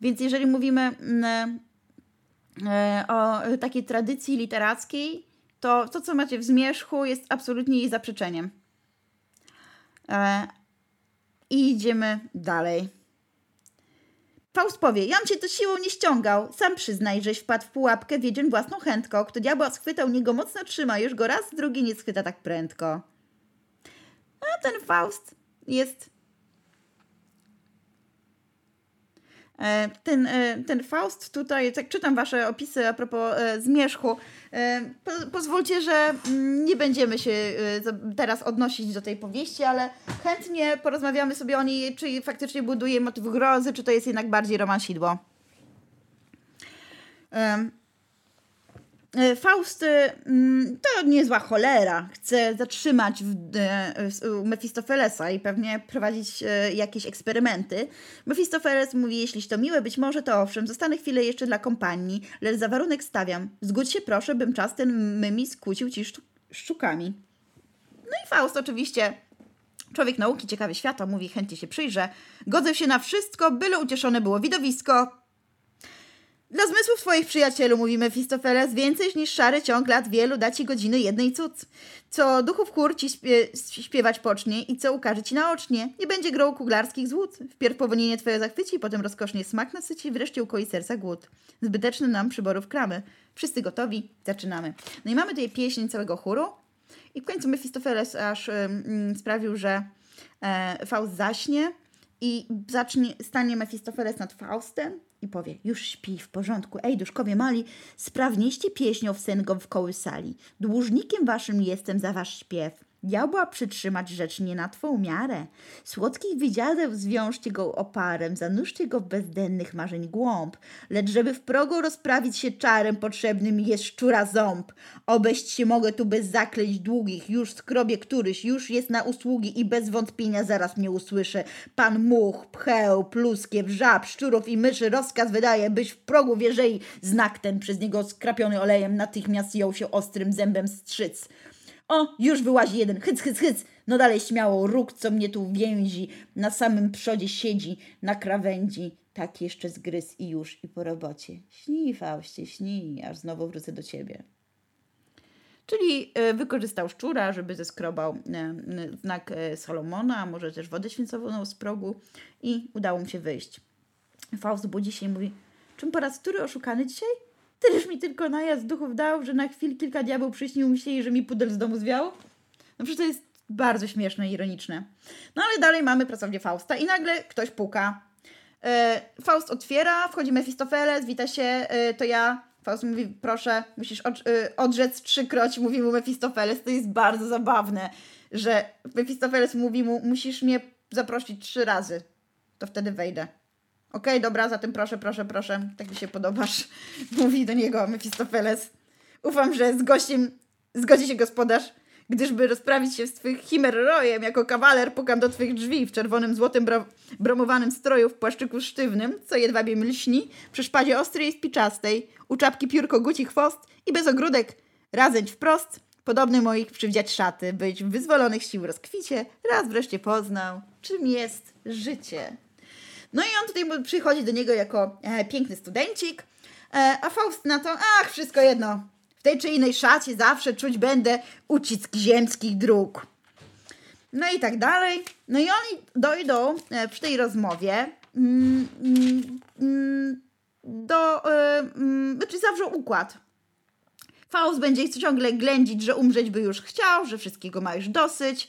Więc jeżeli mówimy mm, e, o takiej tradycji literackiej, to to, co macie w zmierzchu, jest absolutnie jej zaprzeczeniem. E, I idziemy dalej. Faust powie, jam cię to siłą nie ściągał. Sam przyznaj, żeś wpadł w pułapkę wiedzień własną chętką. Kto diabła schwytał, niego mocno trzyma. Już go raz, drugi nie schwyta tak prędko. A ten Faust jest E, ten, e, ten Faust tutaj, tak czytam wasze opisy a propos e, zmierzchu. Po, pozwólcie, że mm, nie będziemy się teraz odnosić do tej powieści, ale chętnie porozmawiamy sobie o niej, czy faktycznie buduje motyw grozy, czy to jest jednak bardziej romansidło. Faust mm, to niezła cholera. Chce zatrzymać e, Mefistofelesa i pewnie prowadzić e, jakieś eksperymenty. Mefistofeles mówi, jeśli to miłe być może, to owszem, zostanę chwilę jeszcze dla kompanii, lecz za warunek stawiam. Zgódź się proszę, bym czas ten mymi skłócił ci szczukami. No i Faust oczywiście Człowiek nauki, ciekawy świata, mówi, chętnie się przyjrzę. Godzę się na wszystko, byle ucieszone było widowisko. Dla zmysłów twoich przyjacielu, mówi Mefistofeles, więcej niż szary ciąg lat wielu da ci godziny jednej cud. Co duchów chór ci śpie śpiewać pocznie i co ukaże ci naocznie. Nie będzie grą kuglarskich złód. Wpierw powonienie twoje zachwyci, potem rozkosznie smak nasyci, wreszcie ukoi serca głód. Zbyteczny nam przyborów kramy. Wszyscy gotowi, zaczynamy. No i mamy tutaj pieśń całego chóru. I w końcu Mefistofeles aż mm, sprawił, że e, Faust zaśnie i zacznie, stanie Mefistofeles nad Faustem i powie, już śpi w porządku, ej duszkowie mali, sprawnieście pieśnią w sen go w kołysali. Dłużnikiem waszym jestem za wasz śpiew. Diabła przytrzymać rzecz nie na twą miarę. Słodkich widziadeł zwiążcie go oparem, zanurzcie go w bezdennych marzeń głąb. Lecz żeby w progu rozprawić się czarem, potrzebnym jest szczura ząb. Obejść się mogę tu bez zaklęć długich, już skrobie któryś, już jest na usługi i bez wątpienia zaraz mnie usłyszy. Pan much, pcheł, pluskiew, żab, szczurów i myszy rozkaz wydaje, byś w progu wierzei znak ten przez niego skrapiony olejem natychmiast jął się ostrym zębem strzyc. O, już wyłazi jeden. Hyc, hyc, hyc. No dalej śmiało. Róg, co mnie tu więzi. Na samym przodzie siedzi, na krawędzi. Tak jeszcze zgryz i już, i po robocie. Śnij, Faustie, śnij, aż znowu wrócę do ciebie. Czyli e, wykorzystał szczura, żeby zeskrobał e, znak e, Salomona, może też wodę święconą z progu i udało mu się wyjść. Faust budzi się i mówi, czym po raz który oszukany dzisiaj? Tyleż mi tylko najazd duchów dał, że na chwilę kilka diabeł przyśnił myśleli, że mi pudel z domu zwiał. No przecież to jest bardzo śmieszne i ironiczne. No ale dalej mamy pracownię Fausta i nagle ktoś puka. E, Faust otwiera, wchodzi Mefistofeles, wita się, e, to ja. Faust mówi, proszę, musisz od, e, odrzec trzykroć, mówi mu Mefistofeles. To jest bardzo zabawne, że Mefistofeles mówi mu, musisz mnie zaprosić trzy razy, to wtedy wejdę. Okej, okay, dobra, zatem proszę, proszę, proszę, tak mi się podobasz, (laughs) mówi do niego Mefistofeles. Ufam, że z gościem zgodzi się gospodarz, gdyżby rozprawić się z twych chimerrojem, jako kawaler pukam do twych drzwi w czerwonym, złotym bro bromowanym stroju w płaszczyku sztywnym, co jedwabie lśni, przy szpadzie ostrej i spiczastej, u czapki piórko guci chwost i bez ogródek. Razęć wprost, podobny moich przywdziać szaty, być wyzwolonych sił rozkwicie, raz wreszcie poznał, czym jest życie. No i on tutaj przychodzi do niego jako e, piękny studencik, e, a Faust na to, ach, wszystko jedno, w tej czy innej szacie zawsze czuć będę ucisk ziemskich dróg. No i tak dalej. No i oni dojdą e, przy tej rozmowie mm, mm, do, e, mm, znaczy zawrzą układ. Faust będzie ciągle ględzić, że umrzeć by już chciał, że wszystkiego ma już dosyć.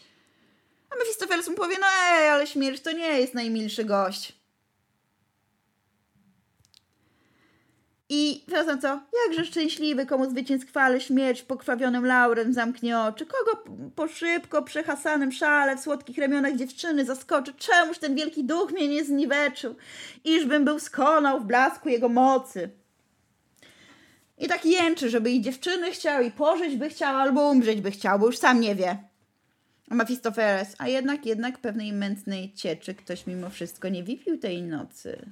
A Mefistofeles mu powie, no ej, ale śmierć to nie jest najmilszy gość. I teraz co? Jakże szczęśliwy, komu zwycięstwa śmierć pokrwawionym laurem zamknie oczy. Kogo po szybko przehasanym szale w słodkich ramionach dziewczyny zaskoczy. Czemuż ten wielki duch mnie nie zniweczył? Iżbym był skonał w blasku jego mocy. I tak jęczy, żeby i dziewczyny chciał, i pożyć by chciał, albo umrzeć by chciał, bo już sam nie wie. Mefistofeles, a jednak, jednak pewnej mętnej cieczy ktoś mimo wszystko nie wypił tej nocy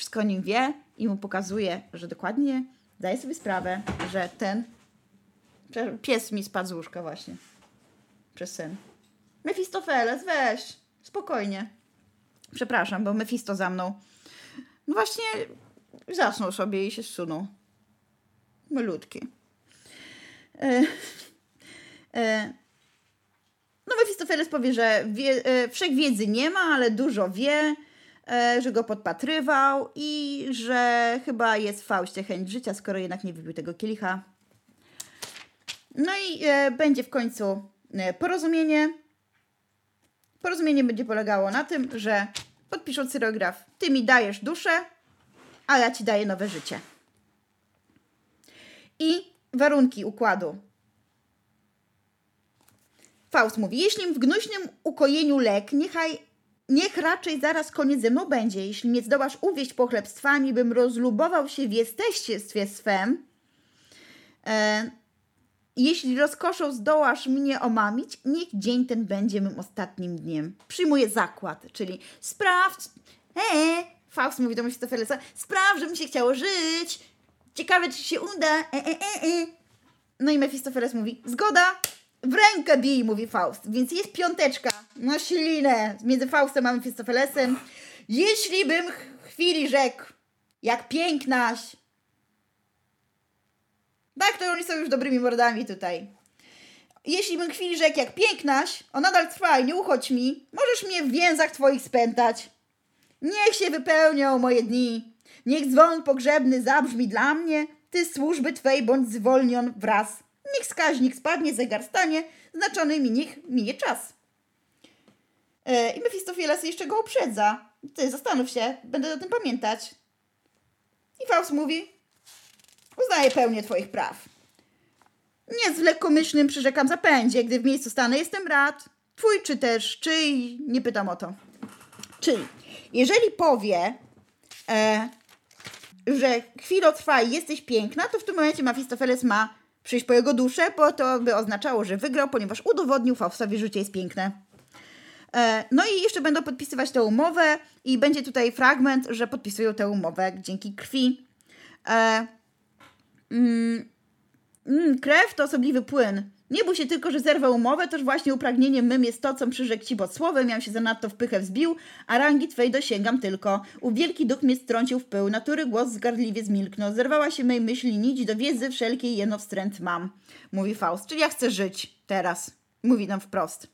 wszystko o nim wie i mu pokazuje, że dokładnie zdaje sobie sprawę, że ten pies mi spadł z łóżka właśnie przez sen. Mefistofeles, weź, spokojnie. Przepraszam, bo Mefisto za mną. No właśnie zasnął sobie i się zsunął. Malutki. E, e, no Mefistofeles powie, że wie, e, wszechwiedzy nie ma, ale dużo wie że go podpatrywał i że chyba jest w Faustie chęć życia, skoro jednak nie wypił tego kielicha. No i e, będzie w końcu e, porozumienie. Porozumienie będzie polegało na tym, że podpiszą cyrograf. Ty mi dajesz duszę, a ja ci daję nowe życie. I warunki układu. Faust mówi, jeśli w gnuśnym ukojeniu lek, niechaj, niech raczej zaraz koniec ze mną będzie. Jeśli mnie zdołasz uwieść pochlebstwami, bym rozlubował się w jesteństwie swem, e, jeśli rozkoszą zdołasz mnie omamić, niech dzień ten będzie mym ostatnim dniem. Przyjmuję zakład, czyli sprawdź, e, Faust mówi do Mefistofelesa, sprawdź, że mi się chciało żyć, ciekawe, czy się uda, e, e, e, e. No i Mefistofeles mówi, zgoda, w rękę bij, mówi Faust. Więc jest piąteczka na ślinę między Faustem a Mefistofelesem. Jeśli bym chwili rzekł, jak pięknaś. Tak, to oni są już dobrymi mordami tutaj. Jeśli bym chwili rzekł, jak pięknaś, o nadal trwaj, nie uchodź mi, możesz mnie w więzach twoich spętać. Niech się wypełnią moje dni. Niech dzwon pogrzebny zabrzmi dla mnie, ty służby twej bądź zwolnion wraz. Niech wskaźnik spadnie, zegar stanie, znaczony mi niech minie czas. E, I Mefistofeles jeszcze go uprzedza. Ty, zastanów się, będę o tym pamiętać. I Faust mówi, uznaję pełnię twoich praw. Nie z lekkomyślnym przyrzekam zapędzie, gdy w miejscu stanę jestem rad. Twój czy też czyj, nie pytam o to. Czyli, jeżeli powie, e, że chwilę trwa i jesteś piękna, to w tym momencie Mefistofeles ma przyjść po jego duszę, bo to by oznaczało, że wygrał, ponieważ udowodnił Faustowi, że życie jest piękne. E, no i jeszcze będą podpisywać tę umowę i będzie tutaj fragment, że podpisują tę umowę dzięki krwi. E, mm, mm, krew to osobliwy płyn. Nie bój się tylko, że zerwę umowę, toż właśnie upragnieniem mym jest to, co przyrzekł ci pod słowem, miał się zanadto w pychę wzbił, a rangi twej dosięgam tylko. U wielki duch mnie strącił w pył, natury głos zgardliwie zmilknął, zerwała się mej myśli nić, do wiedzy wszelkiej jeno wstręt mam, mówi Faust. Czyli ja chcę żyć teraz, mówi nam wprost.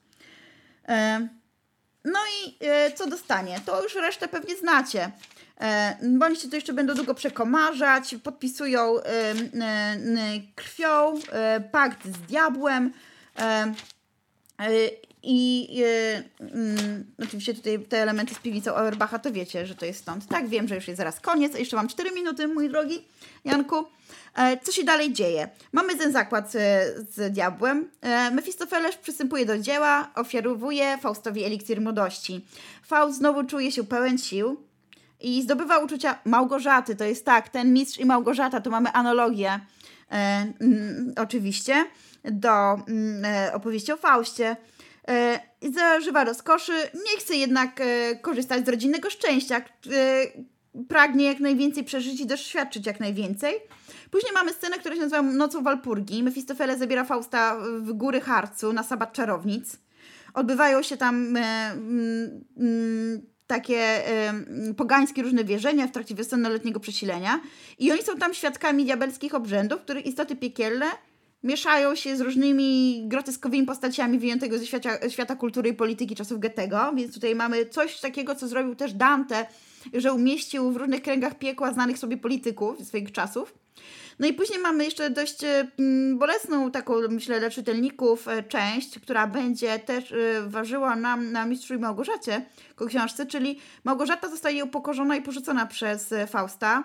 E, no i e, co dostanie? To już resztę pewnie znacie. E, bądźcie to jeszcze będą długo przekomarzać, podpisują e, e, krwią pakt z diabłem i mm, oczywiście tutaj te elementy z piwnicą Auerbacha to wiecie, że to jest stąd. Tak, wiem, że już jest zaraz koniec. Jeszcze mam 4 minuty, mój drogi Janku. Co się dalej dzieje? Mamy ten zakład z, z diabłem. Mefistofeles przystępuje do dzieła, ofiarowuje Faustowi eliksir młodości. Faust znowu czuje się pełen sił, i zdobywa uczucia Małgorzaty. To jest tak, ten mistrz i Małgorzata, to mamy analogię e, mm, oczywiście do mm, e, opowieści o Faustie. E, zażywa rozkoszy, nie chce jednak e, korzystać z rodzinnego szczęścia. E, pragnie jak najwięcej przeżyć i doświadczyć jak najwięcej. Później mamy scenę, która się nazywa Nocą Walpurgi. Mefistofeles zabiera Fausta w góry Harcu na sabat czarownic. Odbywają się tam e, mm, mm takie y, pogańskie różne wierzenia w trakcie wiosennoletniego przesilenia i oni są tam świadkami diabelskich obrzędów, których istoty piekielne mieszają się z różnymi groteskowymi postaciami wyjętego ze świata, świata kultury i polityki czasów Goethego, więc tutaj mamy coś takiego, co zrobił też Dante, że umieścił w różnych kręgach piekła znanych sobie polityków swoich czasów. No i później mamy jeszcze dość e, bolesną taką, myślę, dla czytelników e, część, która będzie też e, ważyła nam na Mistrzu i Małgorzacie ku książce, czyli Małgorzata zostaje upokorzona i porzucona przez Fausta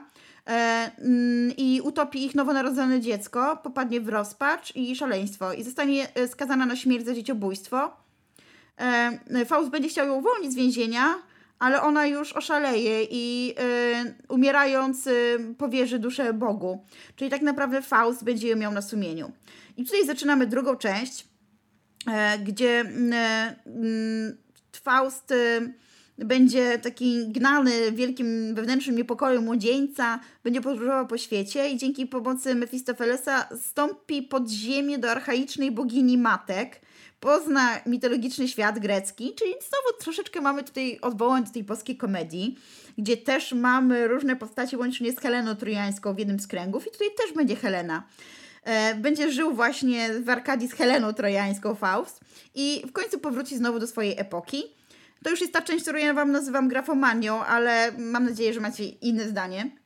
i utopi ich nowonarodzone dziecko, popadnie w rozpacz i szaleństwo i zostanie skazana na śmierć za dzieciobójstwo. Faust będzie chciał ją uwolnić z więzienia, ale ona już oszaleje i y, umierając y, powierzy duszę Bogu. Czyli tak naprawdę Faust będzie ją miał na sumieniu. I tutaj zaczynamy drugą część, y, gdzie Faust będzie taki gnany wielkim wewnętrznym niepokojem młodzieńca, będzie podróżował po świecie i dzięki pomocy Mefistofelesa stąpi pod ziemię do archaicznej bogini matek, pozna mitologiczny świat grecki, czyli znowu troszeczkę mamy tutaj odwołań do tej polskiej komedii, gdzie też mamy różne postacie, łącznie z Heleną Trojańską w jednym z kręgów i tutaj też będzie Helena. E, będzie żył właśnie w Arkadii z Heleną Trojańską Faust i w końcu powróci znowu do swojej epoki. To już jest ta część, którą ja Wam nazywam grafomanią, ale mam nadzieję, że macie inne zdanie.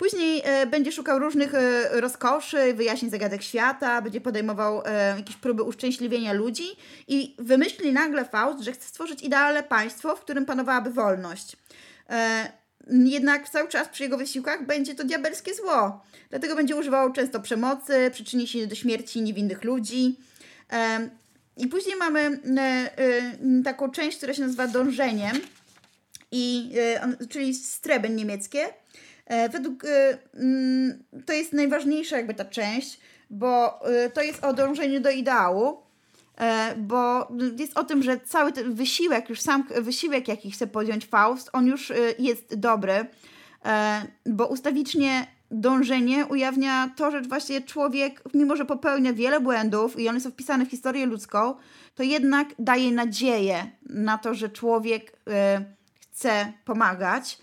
Później e, będzie szukał różnych e, rozkoszy, wyjaśnień zagadek świata, będzie podejmował e, jakieś próby uszczęśliwienia ludzi i wymyśli nagle Faust, że chce stworzyć idealne państwo, w którym panowałaby wolność. Jednak cały czas przy jego wysiłkach będzie to diabelskie zło. Dlatego będzie używał często przemocy, przyczyni się do śmierci niewinnych ludzi. I później mamy taką część, która się nazywa dążeniem, i, czyli streben niemieckie. E, według e, mm, to jest najważniejsza jakby ta część, bo e, to jest o dążeniu do ideału, bo jest o tym, że cały ten wysiłek, już sam wysiłek, jaki chce podjąć Faust, on już jest dobry, bo ustawicznie dążenie ujawnia to, że właśnie człowiek, mimo że popełnia wiele błędów i one są wpisane w historię ludzką, to jednak daje nadzieję na to, że człowiek chce pomagać.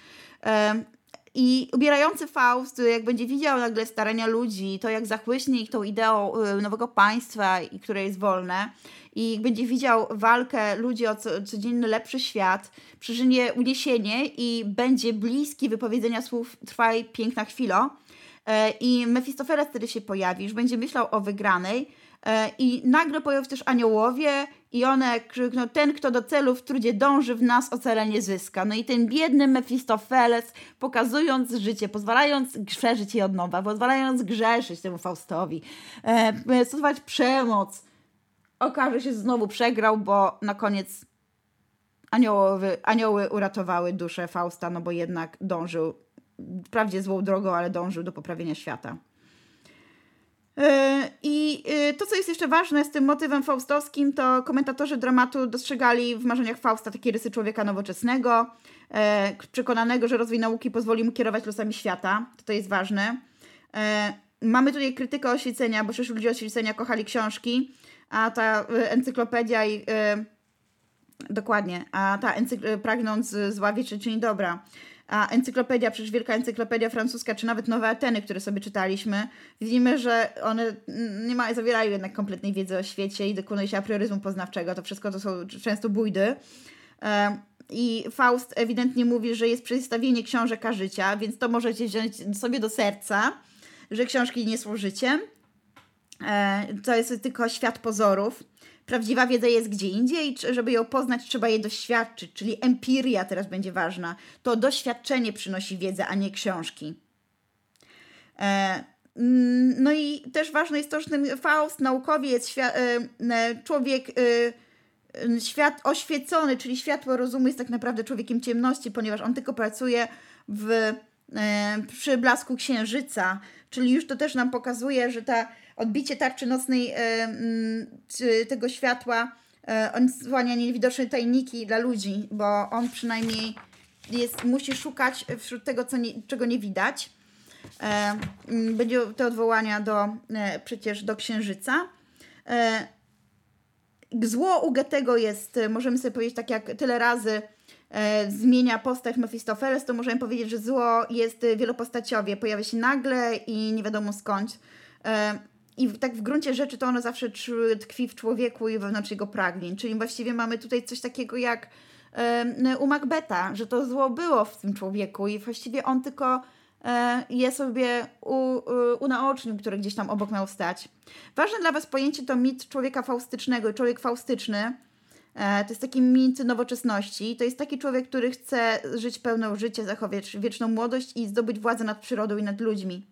I ubierający Faust, jak będzie widział nagle starania ludzi, to jak zachłyśnie ich tą ideą y, nowego państwa, które jest wolne, i będzie widział walkę ludzi o codzienny lepszy świat, przeżynie uniesienie i będzie bliski wypowiedzenia słów trwaj piękna chwilo. E, I Mefistofeles wtedy się pojawi, już będzie myślał o wygranej I nagle pojawią się też aniołowie i one krzykną, ten kto do celu w trudzie dąży, w nas ocalenie zyska. No i ten biedny Mefistofeles, pokazując życie, pozwalając przeżyć je od nowa, pozwalając grzeszyć temu Faustowi, e, stosować przemoc, okaże się znowu przegrał, bo na koniec aniołowy, anioły uratowały duszę Fausta, no bo jednak dążył, wprawdzie złą drogą, ale dążył do poprawienia świata. E, I e, to, co jest jeszcze ważne z tym motywem faustowskim, to komentatorzy dramatu dostrzegali w marzeniach Fausta takie rysy człowieka nowoczesnego, e, przekonanego, że rozwój nauki pozwoli mu kierować losami świata. To, to jest ważne. Mamy tutaj krytykę oświecenia, bo przecież ludzie oświecenia kochali książki, a ta encyklopedia i dokładnie, a ta encykl- pragnąc zła wieczy czyni dobra a encyklopedia, przecież wielka encyklopedia francuska, czy nawet Nowe Ateny, które sobie czytaliśmy, widzimy, że one nie ma, zawierają jednak kompletnej wiedzy o świecie i dokonuje się aprioryzmu poznawczego. To wszystko to są często bójdy. I Faust ewidentnie mówi, że jest przedstawienie książek życia, więc to możecie wziąć sobie do serca, że książki nie są życiem. E, to jest tylko świat pozorów. Prawdziwa wiedza jest gdzie indziej, żeby ją poznać, trzeba jej doświadczyć, czyli empiria teraz będzie ważna. To doświadczenie przynosi wiedzę, a nie książki. E, no i też ważne jest to, że ten Faust, naukowiec, e, e, człowiek świat oświecony, czyli światło rozumu jest tak naprawdę człowiekiem ciemności, ponieważ on tylko pracuje w, przy blasku księżyca, czyli już to też nam pokazuje, że ta odbicie tarczy nocnej czy tego światła, e, on słania niewidoczne tajniki dla ludzi, bo on przynajmniej jest, musi szukać wśród tego, co nie, czego nie widać. E, będzie te odwołania do, e, przecież do księżyca. Zło u Goethego jest, możemy sobie powiedzieć, tak jak tyle razy zmienia postać Mefistofeles, to możemy powiedzieć, że zło jest wielopostaciowe. Pojawia się nagle i nie wiadomo skąd. I tak w gruncie rzeczy to ono zawsze tkwi w człowieku i wewnątrz jego pragnień. Czyli właściwie mamy tutaj coś takiego jak u Macbeta, że to zło było w tym człowieku i właściwie on tylko e, je sobie u, unaocznił, który gdzieś tam obok miał stać. Ważne dla Was pojęcie to mit człowieka faustycznego człowiek faustyczny. E, to jest taki mit nowoczesności. To jest taki człowiek, który chce żyć pełną życie, zachować wieczną młodość i zdobyć władzę nad przyrodą i nad ludźmi.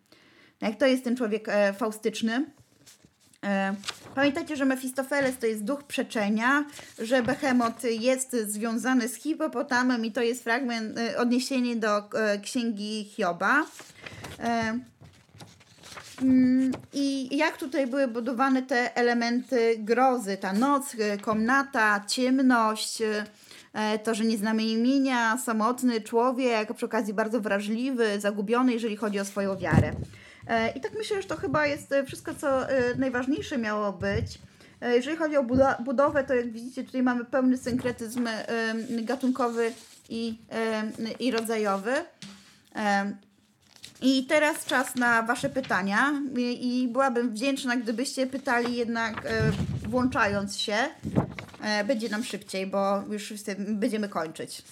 Jak to jest ten człowiek e, faustyczny? E, pamiętajcie, że Mefistofeles to jest duch przeczenia, że Behemot jest związany z hipopotamem i to jest fragment, e, odniesienie do e, księgi Hioba. E, mm, I jak tutaj były budowane te elementy grozy, ta noc, e, komnata, ciemność, to, że nie znamy imienia, samotny człowiek, przy okazji bardzo wrażliwy, zagubiony, jeżeli chodzi o swoją wiarę. E, I tak myślę, że to chyba jest e, wszystko, co e, najważniejsze miało być. Jeżeli chodzi o budowę, to jak widzicie, tutaj mamy pełny synkretyzm gatunkowy i, i rodzajowy. I teraz czas na Wasze pytania i byłabym wdzięczna, gdybyście pytali jednak włączając się, będzie nam szybciej, bo już będziemy kończyć.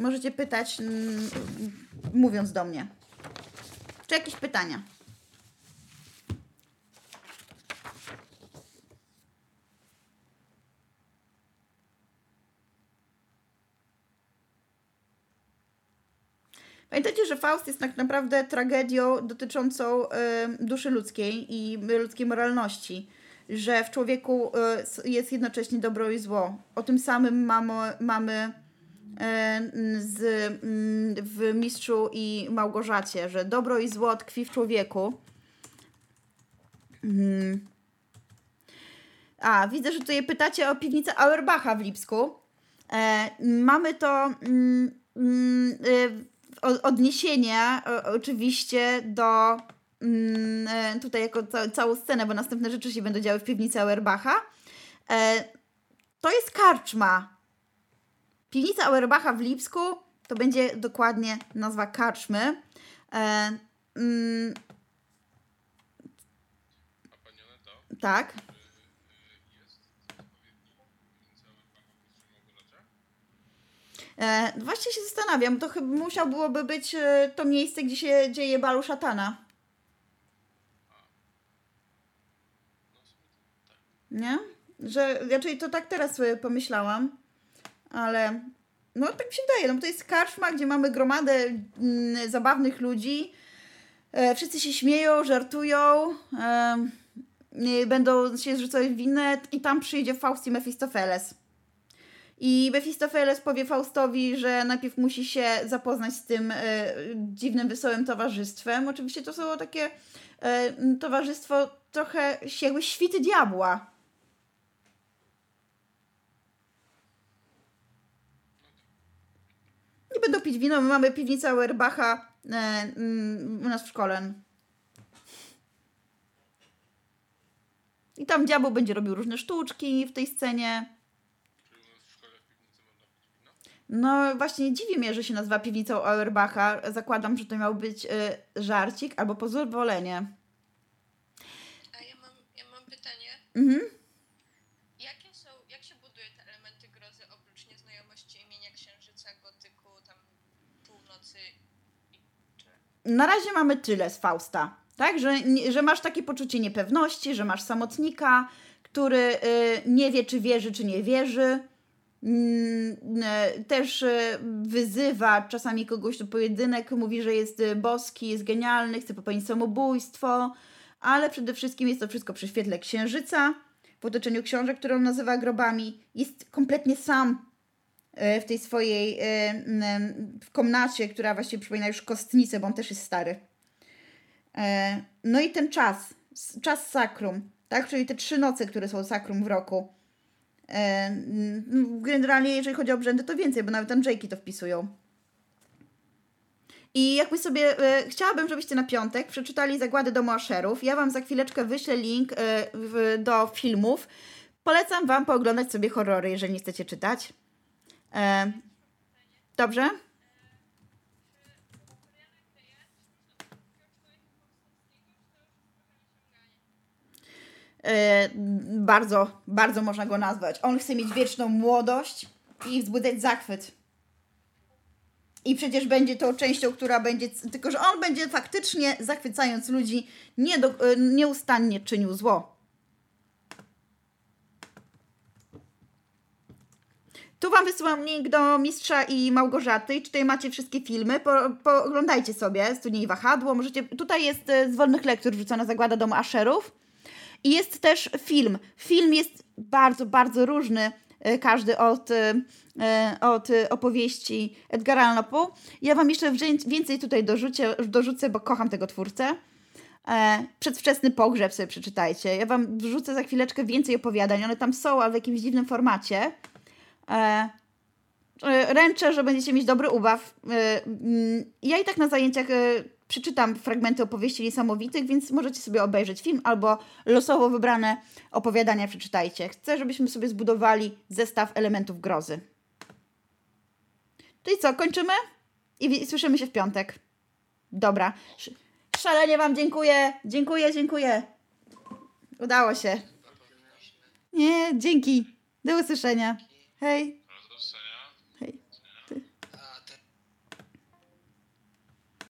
Możecie pytać, mm, mówiąc do mnie. Czy jakieś pytania? Pamiętajcie, że Faust jest tak naprawdę tragedią dotyczącą y, duszy ludzkiej i ludzkiej moralności. Że w człowieku y, jest jednocześnie dobro i zło. O tym samym mamy, mamy z, y, w Mistrzu i Małgorzacie, że dobro i zło tkwi w człowieku. Hmm. A, widzę, że tutaj pytacie o piwnicę Auerbacha w Lipsku. E, mamy to. Mm, mm, y, odniesienia oczywiście do mm, e, tutaj jako ca całą scenę, bo następne rzeczy się będą działy w piwnicy Auerbacha. E, to jest karczma. Piwnica Auerbacha w Lipsku to będzie dokładnie nazwa karczmy. E, mm, tak. E, właśnie się zastanawiam, to chyba musiał byłoby być e, to miejsce, gdzie się dzieje balu szatana. Nie? Że raczej to tak teraz sobie pomyślałam, ale no tak mi się wydaje, no to jest karczma, gdzie mamy gromadę mm, zabawnych ludzi, e, wszyscy się śmieją, żartują, e, będą się zrzucać winę i tam przyjdzie Faust i Mefistofeles. I Mefistofeles powie Faustowi, że najpierw musi się zapoznać z tym e, dziwnym, wesołym towarzystwem. Oczywiście to są takie e, towarzystwo trochę jakby świty diabła. Nie będą pić wino, my mamy piwnicę Auerbacha e, mm, u nas w szkole. I tam diabeł będzie robił różne sztuczki w tej scenie. No właśnie dziwi mnie, że się nazywa piwnicą Auerbacha. Zakładam, że to miał być y, żarcik albo pozwolenie. A ja mam, ja mam pytanie. Mhm. Jakie są, jak się buduje te elementy grozy oprócz nieznajomości imienia księżyca, gotyku, tam północy i czy... Na razie mamy tyle z Fausta. Tak, że, że masz takie poczucie niepewności, że masz samotnika, który y, nie wie, czy wierzy, czy nie wierzy Mm, e, też e, wyzywa czasami kogoś do pojedynek, mówi, że jest boski, jest genialny, chce popełnić samobójstwo, ale przede wszystkim jest to wszystko przy świetle księżyca, w otoczeniu książek, które on nazywa grobami. Jest kompletnie sam w tej swojej w komnacie, która właściwie przypomina już kostnicę, bo on też jest stary. No i ten czas, czas sakrum, tak? Czyli te trzy noce, które są sakrum w roku E, generalnie, jeżeli chodzi o obrzędy, to więcej, bo nawet Andrzejki to wpisują. I jakby sobie e, chciałabym, żebyście na piątek przeczytali Zagłady Domu Aszerów. Ja Wam za chwileczkę wyślę link e, w, do filmów. Polecam Wam pooglądać sobie horrory, jeżeli nie chcecie czytać. E, dobrze? E, bardzo, bardzo można go nazwać. On chce mieć wieczną młodość i wzbudzać zachwyt. I przecież będzie to częścią, która będzie. Tylko, że on będzie faktycznie, zachwycając ludzi, nie do, e, nieustannie czynił zło. Tu Wam wysyłam link do Mistrza i Małgorzaty. I tutaj macie wszystkie filmy. Po, pooglądajcie sobie. Studnie i wahadło. Możecie, tutaj jest e, z wolnych lektur wrzucona zagłada domu Aszerów. I jest też film. Film jest bardzo, bardzo różny, e, każdy od, e, od opowieści Edgara Allan Poe. Ja Wam jeszcze więcej tutaj dorzucę, dorzucę bo kocham tego twórcę. Przedwczesny pogrzeb sobie przeczytajcie. Ja Wam wrzucę za chwileczkę więcej opowiadań. One tam są, ale w jakimś dziwnym formacie. Ręczę, że będziecie mieć dobry ubaw. Mm, ja i tak na zajęciach przeczytam fragmenty opowieści niesamowitych, więc możecie sobie obejrzeć film albo losowo wybrane opowiadania przeczytajcie. Chcę, żebyśmy sobie zbudowali zestaw elementów grozy. To i co, kończymy? I, słyszymy się w piątek. Dobra. Szalenie Wam dziękuję. Dziękuję, dziękuję. Udało się. Nie, dzięki. Do usłyszenia. Hej.